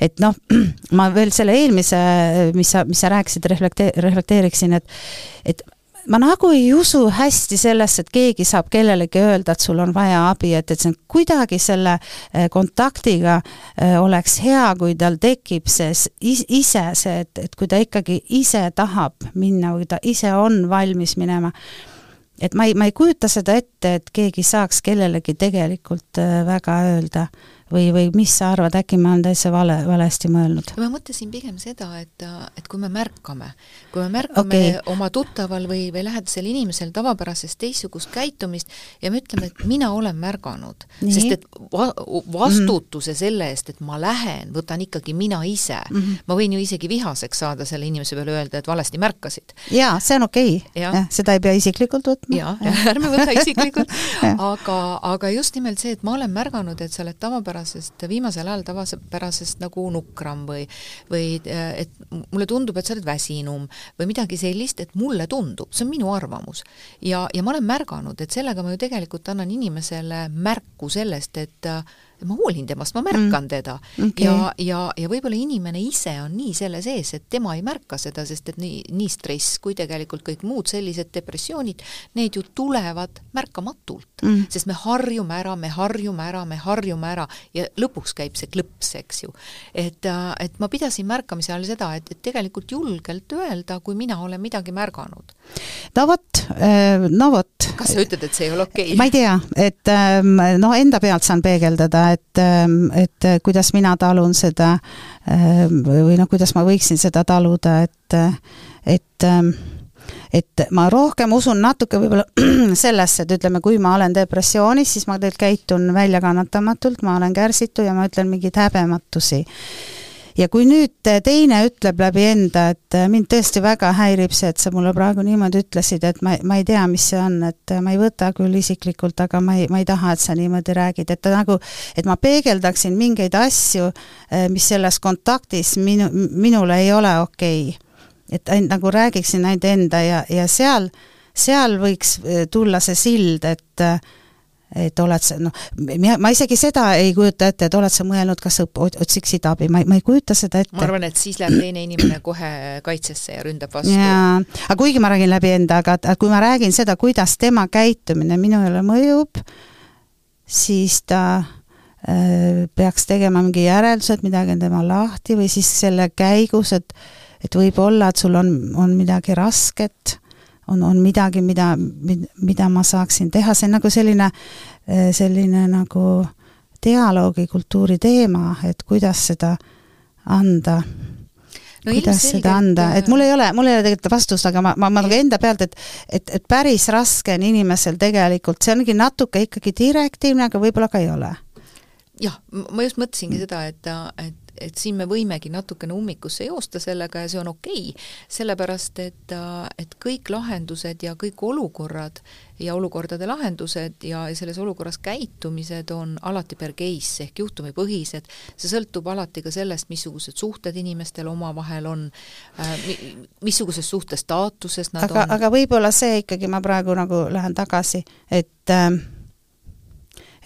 et noh, [CLEARS THROAT] ma veel selle eelmise, mis sa, mis sa rääkisid, reflekte-, reflekteeriksin, et, et ma nagu ei usu hästi sellesse, et keegi saab kellelegi öelda, et sul on vaja abi, et, et see on kuidagi selle eh, kontaktiga eh, oleks hea, kui tal tekib see is- ise see, et, et kui ta ikkagi ise tahab minna või ta ise on valmis minema. Et ma ei, ma ei kujuta seda ette, et keegi saaks kellelegi tegelikult äh, väga öelda või, või mis sa arvad, äkki ma olen täitsa vale, valesti mõelnud? ma mõtlesin pigem seda, et, et kui me märkame, kui me märkame okay. oma tuttaval või, või lähedasel inimesel tavapärasest teistsugust käitumist ja me ütleme, et mina olen märganud, sest et va vastutuse mm selle eest, et ma lähen, võtan ikkagi mina ise mm. -hmm. ma võin ju isegi vihaseks saada selle inimese peale, öelda, et valesti märkasid. jaa, see on okei okay., seda ei pea isiklikult võtma. jah, ärme võta [LAUGHS] isiklikult aga, aga just nimelt see, et ma olen märganud, et sa oled tavapärasest, viimasel ajal tavapärasest nagu nukram või või äh, et mulle tundub, et sa oled väsinum või midagi sellist, et mulle tundub, see on minu arvamus. ja, ja ma olen märganud, et sellega ma ju tegelikult annan inimesele märku sellest, et äh, ma hoolin temast, ma märkan mm. teda okay. ja, ja, ja võib-olla inimene ise on nii selle sees, et tema ei märka seda, sest et nii, nii stress kui tegelikult kõik muud sellised depressioonid, need ju tulevad märkamatult mm., sest me harjume ära, me harjume ära, me harjume ära ja lõpuks käib see klõps, eks ju. et, et ma pidasin märkamise all seda, et, et tegelikult julgelt öelda, kui mina olen midagi märganud. No vot, no vot. kas sa ütled, et see ei ole okei okay.? ma ei tea, et noh, enda pealt saan peegeldada, et, et kuidas mina talun seda või noh, kuidas ma võiksin seda taluda, et, et et ma rohkem usun natuke võib-olla [CLEARS THROAT] sellesse, et ütleme, kui ma olen depressioonis, siis ma tegelikult käitun väljakannatamatult, ma olen kärsitu ja ma ütlen mingeid häbematusi ja kui nüüd teine ütleb läbi enda, et mind tõesti väga häirib see, et sa mulle praegu niimoodi ütlesid, et ma, ma ei tea, mis see on, et ma ei võta küll isiklikult, aga ma ei, ma ei taha, et sa niimoodi räägid, et ta nagu, et ma peegeldaksin mingeid asju, eh, mis selles kontaktis minu, minule ei ole okei. Okay.. et ainult nagu räägiksin ainult enda ja, ja seal, seal võiks eh, tulla see sild, et et oled sa, noh, ma isegi seda ei kujuta ette, et oled sa mõelnud, kas sa otsiksid abi, ma ei, ma ei kujuta seda ette. ma arvan, et siis läheb teine inimene kohe kaitsesse ja ründab vastu. jaa, aga kuigi ma räägin läbi enda, aga kui ma räägin seda, kuidas tema käitumine minule mõjub, siis ta äh, peaks tegema mingi järeldused, midagi on temal lahti või siis selle käigus, et et võib-olla, et sul on, on midagi rasket on, on midagi, mida, mida ma saaksin teha, see on nagu selline, selline nagu dialoogikultuuri teema, et kuidas seda anda. No kuidas seda anda, et mul ei ole, mul ei ole tegelikult vastust, aga ma, ma, ma nagu enda pealt, et et, et päris raske on inimesel tegelikult, see ongi natuke ikkagi direktiivne, aga võib-olla ka ei ole. jah, ma just mõtlesingi seda, et, et et siin me võimegi natukene ummikusse joosta sellega ja see on okei okay,, sellepärast et, et kõik lahendused ja kõik olukorrad ja olukordade lahendused ja selles olukorras käitumised on alati per case ehk juhtumipõhised, see sõltub alati ka sellest, missugused suhted inimestel omavahel on äh,, missuguses suhtes staatuses nad aga, on. aga võib-olla see ikkagi, ma praegu nagu lähen tagasi, et äh,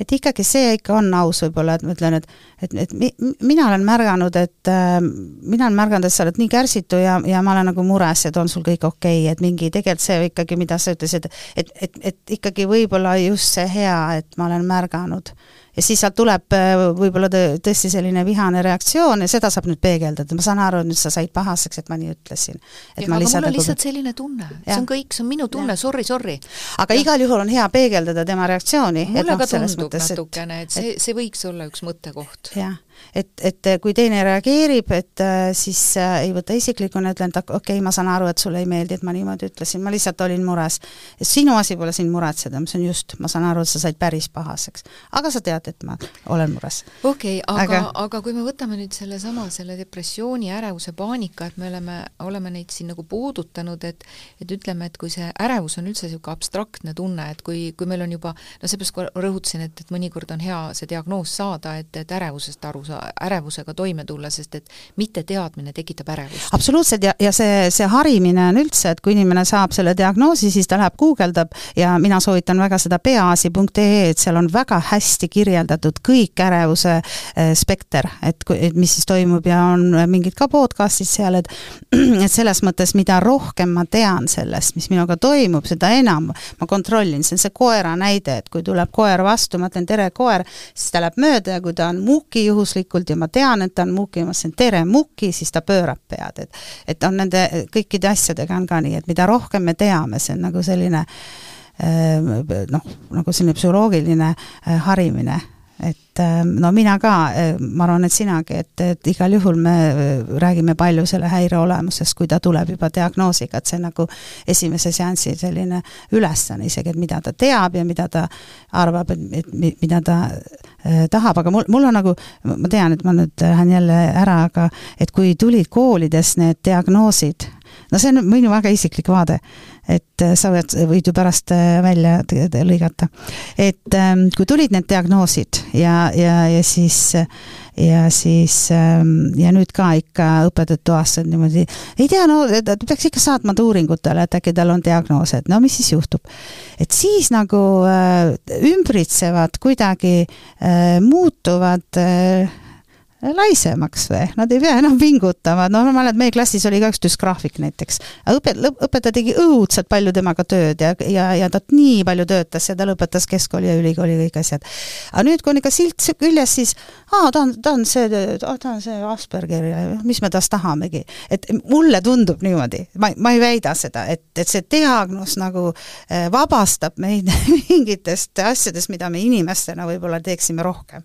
et ikkagi see ikka on aus võib-olla, et ma ütlen, et et, et mi, mina olen märganud, et äh, mina olen märganud, et sa oled nii kärsitu ja, ja ma olen nagu mures, et on sul kõik okei okay,, et mingi tegelikult see ikkagi, mida sa ütlesid, et, et, et ikkagi võib-olla just see hea, et ma olen märganud ja siis sealt tuleb äh, võib-olla tõesti selline vihane reaktsioon ja seda saab nüüd peegeldada, ma saan aru, et nüüd sa said pahaseks, et ma nii ütlesin. aga mul on nagu... lihtsalt selline tunne, see on kõik, see on minu tunne, sorry, sorry. aga ja. igal juhul on hea peegeldada tema reaktsiooni. mulle no, ka tundub natukene, et see, see võiks olla üks mõttekoht. jah et, et kui teine reageerib, et äh, siis äh, ei võta isiklikuna, ütlen, et okei okay,, ma saan aru, et sulle ei meeldi, et ma niimoodi ütlesin, ma lihtsalt olin mures. sinu asi pole siin muretseda, see on just, ma saan aru, et sa said päris pahaseks. aga sa tead, et ma olen mures. okei okay,, aga, aga, aga kui me võtame nüüd sellesama, selle depressiooni, ärevuse, paanika, et me oleme, oleme neid siin nagu puudutanud, et et ütleme, et kui see ärevus on üldse niisugune abstraktne tunne, et kui, kui meil on juba, no seepärast rõhutasin, et, et mõnikord on hea see diagnoos saada, et, et ärevusest aru saada, ärevusega toime tulla, sest et mitteteadmine tekitab ärevust. absoluutselt ja, ja see, see harimine on üldse, et kui inimene saab selle diagnoosi, siis ta läheb guugeldab ja mina soovitan väga seda peaasi.ee, et seal on väga hästi kirjeldatud kõik ärevuse äh, spekter, et, et mis siis toimub ja on mingid ka podcast'id seal, et [CLEARS THROAT] et selles mõttes, mida rohkem ma tean sellest, mis minuga toimub, seda enam ma kontrollin, see on see koera näide, et kui tuleb koer vastu, ma ütlen tere, koer, siis ta läheb mööda ja kui ta on muki juhuslikult, ja ma tean, et ta on Muki, ma ütlesin tere Muki, siis ta pöörab pead, et et on nende kõikide asjadega on ka nii, et mida rohkem me teame, see on nagu selline eh, noh, nagu selline psühholoogiline eh, harimine et ähm, no mina ka, äh, ma arvan, et sinagi, et, et igal juhul me äh, räägime palju selle häire olemusest, kui ta tuleb juba diagnoosiga, et see on nagu esimese seansi selline ülesanne isegi, et mida ta teab ja mida ta arvab, et, et mida ta äh, tahab, aga mul, mul on nagu, ma tean, et ma nüüd lähen jälle ära, aga et kui tulid koolides need diagnoosid, no see on minu väga isiklik vaade, et äh, sa võid, võid ju pärast äh, välja lõigata. et ähm, kui tulid need diagnoosid ja, ja, ja siis ja siis ähm, ja nüüd ka ikka õpetajad tuvastavad niimoodi, ei tea, no peaks ikka saatma ta uuringutele, et äkki tal on diagnoos, et no mis siis juhtub. et siis nagu äh, ümbritsevad kuidagi muutuvad laisemaks või, nad ei pea enam pingutama, no ma mäletan, meie klassis oli ka üks düsgraafik näiteks. õpe-, õpetaja tegi õudselt palju temaga tööd ja, ja, ja ta nii palju töötas ja ta lõpetas keskkooli ja ülikooli kõik asjad. aga nüüd, kui on ikka silt küljes, siis aa, ta on, ta on see, ta on see Asperger ja mis me tast tahamegi. et mulle tundub niimoodi, ma, ma ei väida seda, et, et see diagnoos nagu eh, vabastab meid [LAUGHS] mingitest asjadest, mida me inimestena võib-olla teeksime rohkem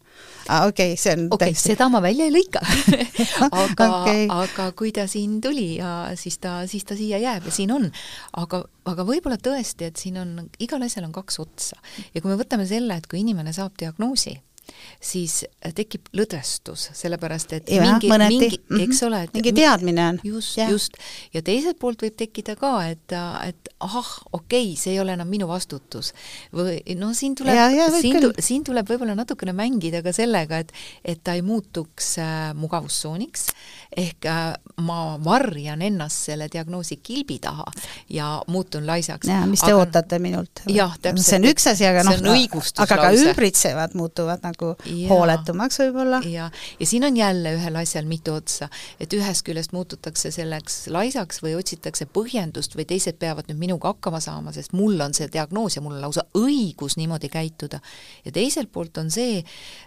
ah,. okei okay,, see on okei okay,, seda ma välja ei lõika [LAUGHS] aga okay., aga kui ta siin tuli ja siis ta, siis ta siia jääb ja siin on. aga, aga võib-olla tõesti, et siin on, igal asjal on kaks otsa. ja kui me võtame selle, et kui inimene saab diagnoosi, siis tekib lõdvestus, sellepärast et ja, mingi, mingi -hmm. eks ole, et mingi teadmine on. just, just. ja teiselt poolt võib tekkida ka, et, et ahah, okei okay,, see ei ole enam minu vastutus. või noh, siin tuleb, siin, tu, siin tuleb võib-olla natukene mängida ka sellega, et et ta ei muutuks äh, mugavustsooniks, ehk äh, ma varjan ennast selle diagnoosi kilbi taha ja muutun laisaks. mis te aga, ootate minult? jah, täpselt. see on üks asi, aga noh, aga ka ümbritsevad muutuvad nagu nagu ja, hooletumaks võib-olla. ja, ja siin on jälle ühel asjal mitu otsa, et ühest küljest muututakse selleks laisaks või otsitakse põhjendust või teised peavad nüüd minuga hakkama saama, sest mul on see diagnoos ja mul on lausa õigus niimoodi käituda. ja teiselt poolt on see,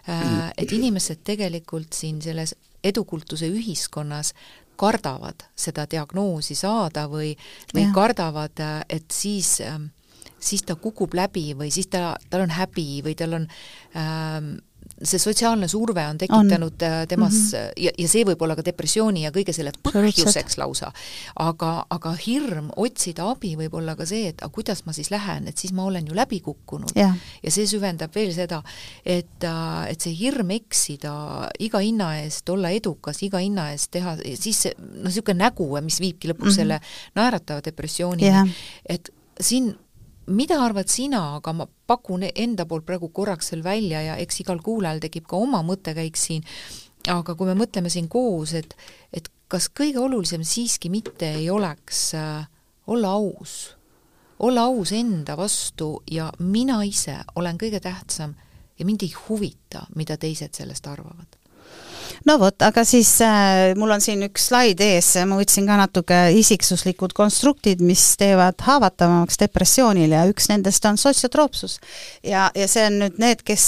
äh, et inimesed tegelikult siin selles edukultuse ühiskonnas kardavad seda diagnoosi saada või, või kardavad, et siis siis ta kukub läbi või siis ta, tal on häbi või tal on ähm, see sotsiaalne surve on tekitanud on. Äh, temas mm -hmm. ja, ja see võib olla ka depressiooni ja kõige selle põhjuseks lausa. aga, aga hirm otsida abi võib olla ka see, et aga kuidas ma siis lähen, et siis ma olen ju läbi kukkunud. ja see süvendab veel seda, et, äh, et see hirm eksida iga hinna eest, olla edukas iga hinna eest, teha siis noh, niisugune nägu, mis viibki lõpuks mm -hmm. selle naeratava depressioonini, et siin mida arvad sina, aga ma pakun enda poolt praegu korraks veel välja ja eks igal kuulajal tekib ka oma mõttekäik siin, aga kui me mõtleme siin koos, et et kas kõige olulisem siiski mitte ei oleks äh, olla aus, olla aus enda vastu ja mina ise olen kõige tähtsam ja mind ei huvita, mida teised sellest arvavad no vot, aga siis äh, mul on siin üks slaid ees, ma võtsin ka natuke isiksuslikud konstruktid, mis teevad haavatavamaks depressioonile ja üks nendest on sotsiotroopsus. ja, ja see on nüüd need, kes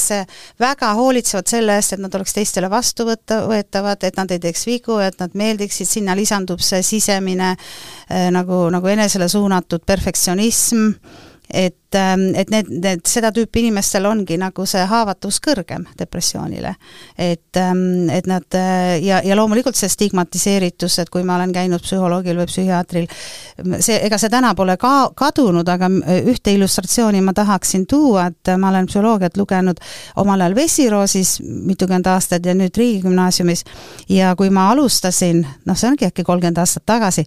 väga hoolitsevad selle eest, et nad oleks teistele vastuvõetavad, et nad ei teeks vigu, et nad meeldiksid, sinna lisandub see sisemine äh, nagu, nagu enesele suunatud perfektsionism, et et, ähm, et need, need, seda tüüpi inimestel ongi nagu see haavatavus kõrgem depressioonile. et, ähm, et nad äh, ja, ja loomulikult see stigmatiseeritus, et kui ma olen käinud psühholoogil või psühhiaatril, see, ega see täna pole ka kadunud, aga ühte illustratsiooni ma tahaksin tuua, et ma olen psühholoogiat lugenud omal ajal Vesiroosis mitukümmend aastat ja nüüd Riigigümnaasiumis ja kui ma alustasin, noh, see ongi äkki kolmkümmend aastat tagasi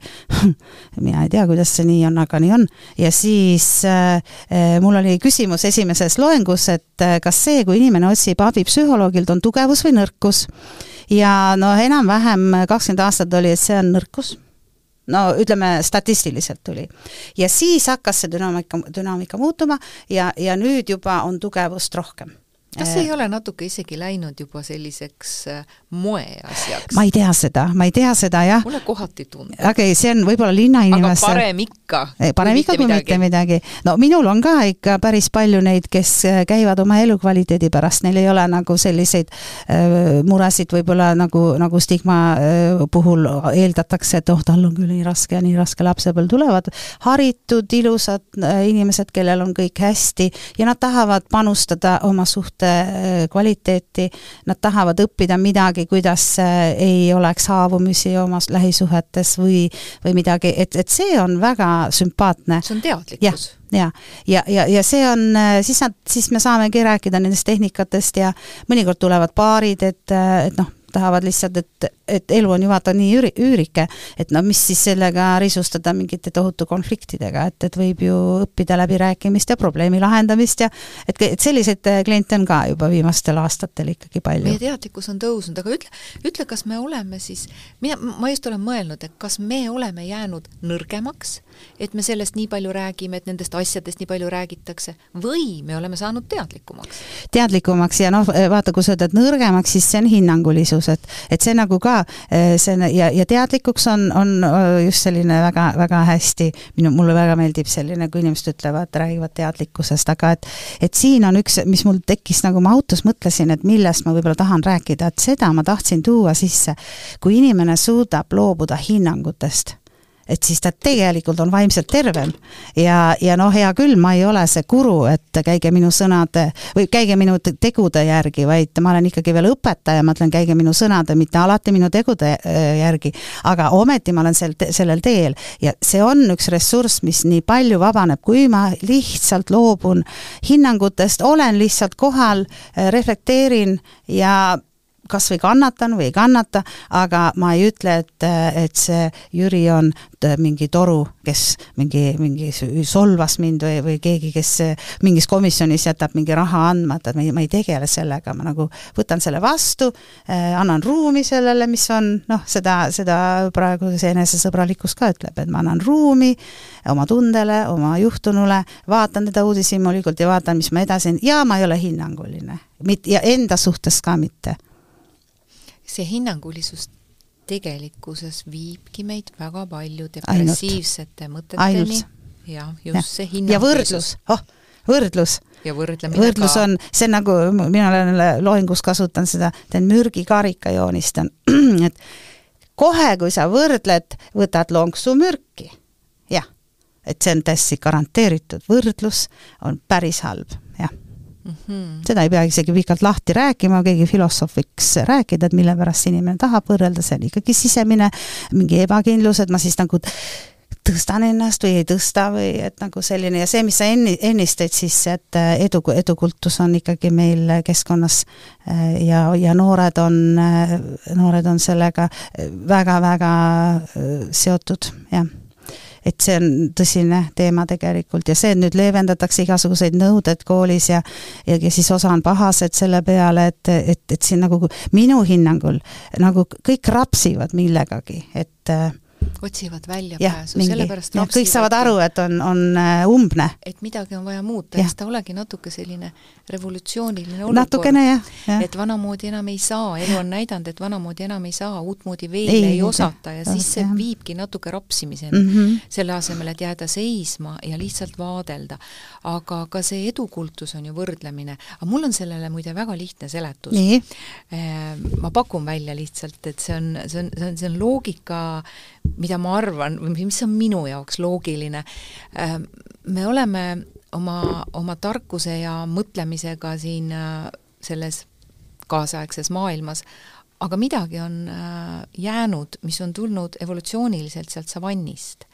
[LAUGHS] mina ei tea, kuidas see nii on, aga nii on, ja siis äh, Äh, mul oli küsimus esimeses loengus, et äh, kas see, kui inimene otsib abi psühholoogilt, on tugevus või nõrkus. ja no enam-vähem kakskümmend aastat oli, et see on nõrkus no ütleme, statistiliselt tuli. ja siis hakkas see dünaamika, dünaamika muutuma ja, ja nüüd juba on tugevust rohkem kas see ei ole natuke isegi läinud juba selliseks äh, moeasjaks? ma ei tea seda, ma ei tea seda jah. mulle kohati tundub. okei okay,, see on võib-olla linnainimese aga parem ikka. parem ikka kui mitte midagi. no minul on ka ikka päris palju neid, kes äh, käivad oma elukvaliteedi pärast, neil ei ole nagu selliseid äh, muresid võib-olla nagu, nagu stigma äh, puhul eeldatakse, et oh, tal on küll nii raske ja nii raske lapsepõlv, tulevad haritud, ilusad äh, inimesed, kellel on kõik hästi ja nad tahavad panustada oma äh, kvaliteeti, nad tahavad õppida midagi, kuidas äh, ei oleks haavumisi omas lähisuhetes või, või midagi, et, et see on väga sümpaatne. see on teadlikkus. Ja, ja, ja, ja see on, äh, siis nad, siis me saamegi rääkida nendest tehnikatest ja mõnikord tulevad paarid, et, et noh, tahavad lihtsalt, et, et elu on ju vaata nii üüri, üürike, et no mis siis sellega risustada mingite tohutu konfliktidega, et, et võib ju õppida läbirääkimist ja probleemi lahendamist ja et, et selliseid äh, kliente on ka juba viimastel aastatel ikkagi palju. meie teadlikkus on tõusnud, aga ütle, ütle, kas me oleme siis, mina, ma just olen mõelnud, et kas me oleme jäänud nõrgemaks, et me sellest nii palju räägime, et nendest asjadest nii palju räägitakse, või me oleme saanud teadlikumaks? teadlikumaks ja noh, vaata, kui sa ütled nõrgemaks, siis see on hinnangulisus, et et see nagu ka, eh, see on ja, ja teadlikuks on, on eh, just selline väga, väga hästi, minu, mulle väga meeldib selline, kui inimesed ütlevad, räägivad teadlikkusest, aga et et siin on üks, mis mul tekkis, nagu ma autos mõtlesin, et millest ma võib-olla tahan rääkida, et seda ma tahtsin tuua sisse, kui inimene suudab loobuda hinnangutest et siis ta tegelikult on vaimselt tervem. ja, ja noh, hea küll, ma ei ole see guru, et käige minu sõnade või käige minu tegude järgi, vaid ma olen ikkagi veel õpetaja, ma ütlen, käige minu sõnade, mitte alati minu tegude äh, järgi. aga ometi ma olen sel, sellel teel ja see on üks ressurss, mis nii palju vabaneb, kui ma lihtsalt loobun hinnangutest, olen lihtsalt kohal, äh, reflekteerin ja kas või kannatan või ei kannata, aga ma ei ütle, et, et see Jüri on mingi toru, kes mingi, mingi solvas mind või, või keegi, kes mingis komisjonis jätab mingi raha andmata, ma ei, ma ei tegele sellega, ma nagu võtan selle vastu eh,, annan ruumi sellele, mis on noh, seda, seda praegu see enesesõbralikkus ka ütleb, et ma annan ruumi oma tundele, oma juhtunule, vaatan teda uudishimulikult ja vaatan, mis ma edasi, ja ma ei ole hinnanguline. mit-, ja enda suhtes ka mitte see hinnangulisus tegelikkuses viibki meid väga palju depressiivsete mõteteni. jah, just ja. see hinnangulisus. ja võrdlus, oh, võrdlus. ja võrdlemine võrdlus ka. on, see on nagu, mina olen loengus kasutan seda, teen mürgikarika joonistan, [CLEARS THROAT] et kohe, kui sa võrdled, võtad lonksu mürki. jah, et see on täiesti garanteeritud, võrdlus on päris halb, Mm -hmm. seda ei pea isegi pikalt lahti rääkima, keegi filosoof võiks rääkida, et mille pärast inimene tahab võrrelda, see on ikkagi sisemine mingi ebakindlus, et ma siis nagu tõstan ennast või ei tõsta või et nagu selline ja see, mis sa enni-, ennistasid siis, et edu, edukultus on ikkagi meil keskkonnas äh, ja, ja noored on, äh, noored on sellega väga-väga seotud, jah et see on tõsine teema tegelikult ja see, et nüüd leevendatakse igasuguseid nõudeid koolis ja ja, ja siis osa on pahased selle peale, et, et, et siin nagu minu hinnangul nagu kõik rapsivad millegagi, et otsivad väljapääsu, sellepärast ja, kõik saavad aru, et on, on äh, umbne. et midagi on vaja muuta ja siis ta olegi natuke selline revolutsiooniline olukord. natukene jah ja.. et vanamoodi enam ei saa, elu on näidanud, et vanamoodi enam ei saa, uutmoodi veel ei, ei osata ja siis see viibki natuke rapsimiseni mm, -hmm. selle asemel, et jääda seisma ja lihtsalt vaadelda. aga ka see edukultus on ju võrdlemine, aga mul on sellele muide väga lihtne seletus. Äh, ma pakun välja lihtsalt, et see on, see on, see on, see on loogika, mida ma arvan või mis on minu jaoks loogiline, ähm, me oleme oma, oma tarkuse ja mõtlemisega siin äh, selles kaasaegses maailmas, aga midagi on äh, jäänud, mis on tulnud evolutsiooniliselt sealt savannist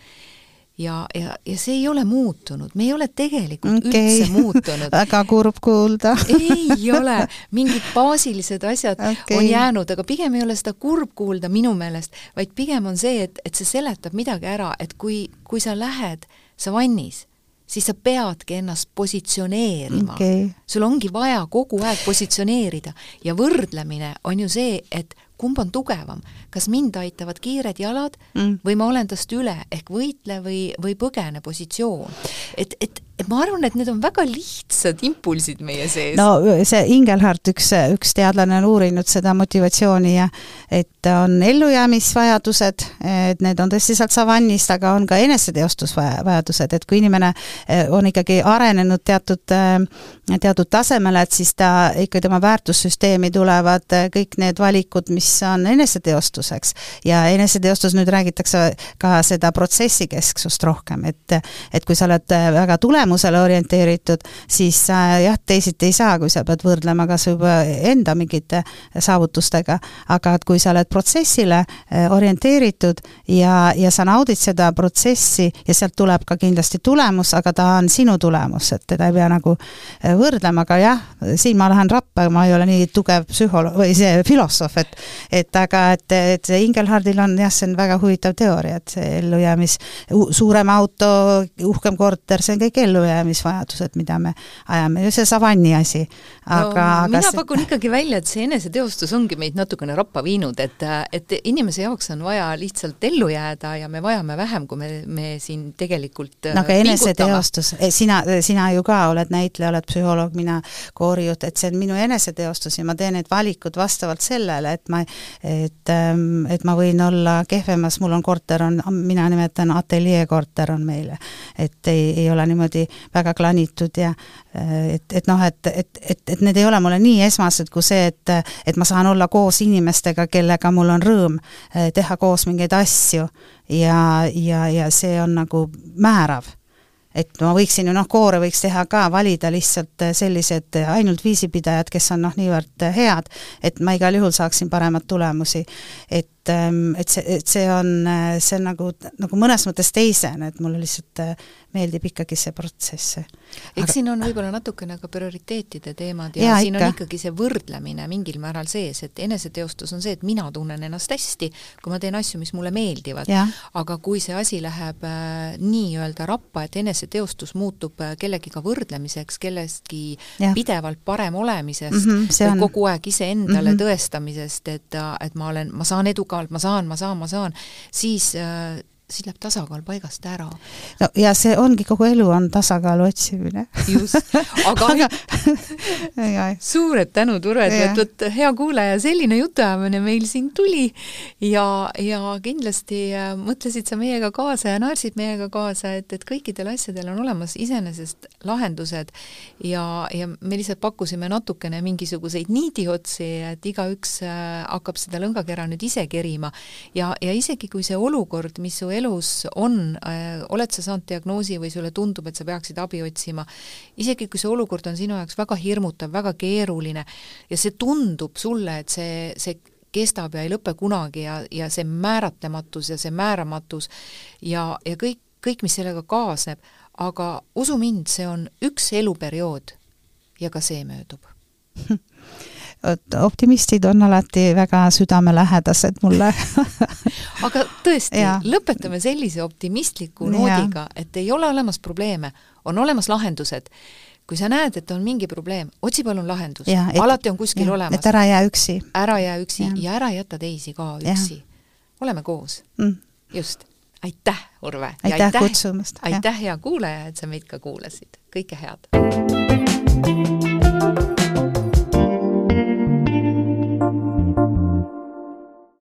ja, ja, ja see ei ole muutunud, me ei ole tegelikult okay. üldse muutunud. [LAUGHS] Väga kurb kuulda. [LAUGHS] Ei ole, mingid baasilised asjad okay. on jäänud, aga pigem ei ole seda kurb kuulda minu meelest, vaid pigem on see, et, et see seletab midagi ära, et kui, kui sa lähed savannis, siis sa peadki ennast positsioneerima. Okay.. sul ongi vaja kogu aeg positsioneerida. Ja võrdlemine on ju see, et kumb on tugevam, kas mind aitavad kiired jalad mm. või ma olen tast üle ehk võitle või, või põgene positsioon. et, et et ma arvan, et need on väga lihtsad impulsid meie sees. no see Ingelhard, üks, üks teadlane on uurinud seda motivatsiooni ja et on ellujäämisvajadused, et need on tõesti sealt savannist, aga on ka eneseteostusvajadused, et kui inimene on ikkagi arenenud teatud, teatud tasemele, et siis ta ikka tema väärtussüsteemi tulevad kõik need valikud, mis on eneseteostuseks. ja eneseteostus, nüüd räägitakse ka seda protsessikesksust rohkem, et et kui sa oled väga tulev, tulemusele orienteeritud, siis äh, jah, teisiti ei saa, kui sa pead võrdlema kas juba enda mingite saavutustega, aga et kui sa oled protsessile äh, orienteeritud ja, ja sa naudid seda protsessi ja sealt tuleb ka kindlasti tulemus, aga ta on sinu tulemus, et teda ei pea nagu äh, võrdlema, aga jah, siin ma lähen rappa, ma ei ole nii tugev psühholoog või see filosoof, et et aga, et, et Ingelhardil on jah, see on väga huvitav teooria, et see ellujäämis, suurem auto, uhkem korter, see on kõik ellujäämisvajadused, mida me ajame, see savanni asi. aga no,, aga mina see... pakun ikkagi välja, et see eneseteostus ongi meid natukene rappa viinud, et, et inimese jaoks on vaja lihtsalt ellu jääda ja me vajame vähem, kui me, me siin tegelikult no aga eneseteostus, eh, sina, sina ju ka oled näitleja, oled psühholoog, mina koorijuht, et see on minu eneseteostus ja ma teen need valikud vastavalt sellele, et ma, et, ähm, et ma võin olla kehvemas, mul on korter, on, mina nimetan ateljeekorter on meile. et ei, ei ole niimoodi väga klanitud ja äh, et, et noh, et, et, et, et need ei ole mulle nii esmased kui see, et et ma saan olla koos inimestega, kellega mul on rõõm äh, teha koos mingeid asju ja, ja, ja see on nagu määrav et ma võiksin ju noh, koore võiks teha ka, valida lihtsalt äh, sellised ainult viisipidajad, kes on noh, niivõrd head, et ma igal juhul saaksin paremat tulemusi. et, ähm, et see, et see on, see on nagu, nagu mõnes mõttes teisene, et mulle lihtsalt meeldib ikkagi see protsess. eks siin on võib-olla natukene ka prioriteetide teemad ja, ja siin ikka. on ikkagi see võrdlemine mingil määral sees, et eneseteostus on see, et mina tunnen ennast hästi, kui ma teen asju, mis mulle meeldivad. aga kui see asi läheb äh, nii-öelda rappa, et eneseteostus muutub äh, kellegiga võrdlemiseks, kellestki ja. pidevalt parem olemisest mm, -hmm, on... kogu aeg iseendale mm -hmm. tõestamisest, et, äh, et ma olen, ma saan edukalt, ma saan, ma saan, ma saan, siis äh, siis läheb tasakaal paigast ära. no ja see ongi, kogu elu on tasakaalu otsimine. just, aga, aga suured tänud, Urve, et vot hea kuulaja, selline jutuajamine meil siin tuli. Ja, ja kindlasti äh, mõtlesid sa meiega kaasa ja naersid meiega kaasa, et, et kõikidel asjadel on olemas iseenesest lahendused. Ja, ja me lihtsalt pakkusime natukene mingisuguseid niidiotsi, et igaüks äh, hakkab seda lõngakera nüüd ise kerima. Ja, ja isegi kui see olukord, mis su elus on äh,, oled sa saanud diagnoosi või sulle tundub, et sa peaksid abi otsima, isegi kui see olukord on sinu jaoks väga hirmutav, väga keeruline ja see tundub sulle, et see, see kestab ja ei lõpe kunagi ja, ja see määratlematus ja see määramatus ja, ja kõik, kõik, mis sellega kaasneb, aga usu mind, see on üks eluperiood ja ka see möödub [LAUGHS] optimistid on alati väga südamelähedased mulle [LAUGHS] aga tõesti, lõpetame sellise optimistliku noodiga, et ei ole olemas probleeme, on olemas lahendused. kui sa näed, et on mingi probleem, otsi palun lahendust, alati on kuskil ja, olemas. et ära jää üksi. ära jää üksi ja, ja ära jäta teisi ka üksi. oleme koos mm.. just. aitäh, Urve! aitäh, aitäh kutsumast! aitäh, hea kuulaja, et sa meid ka kuulasid. kõike head!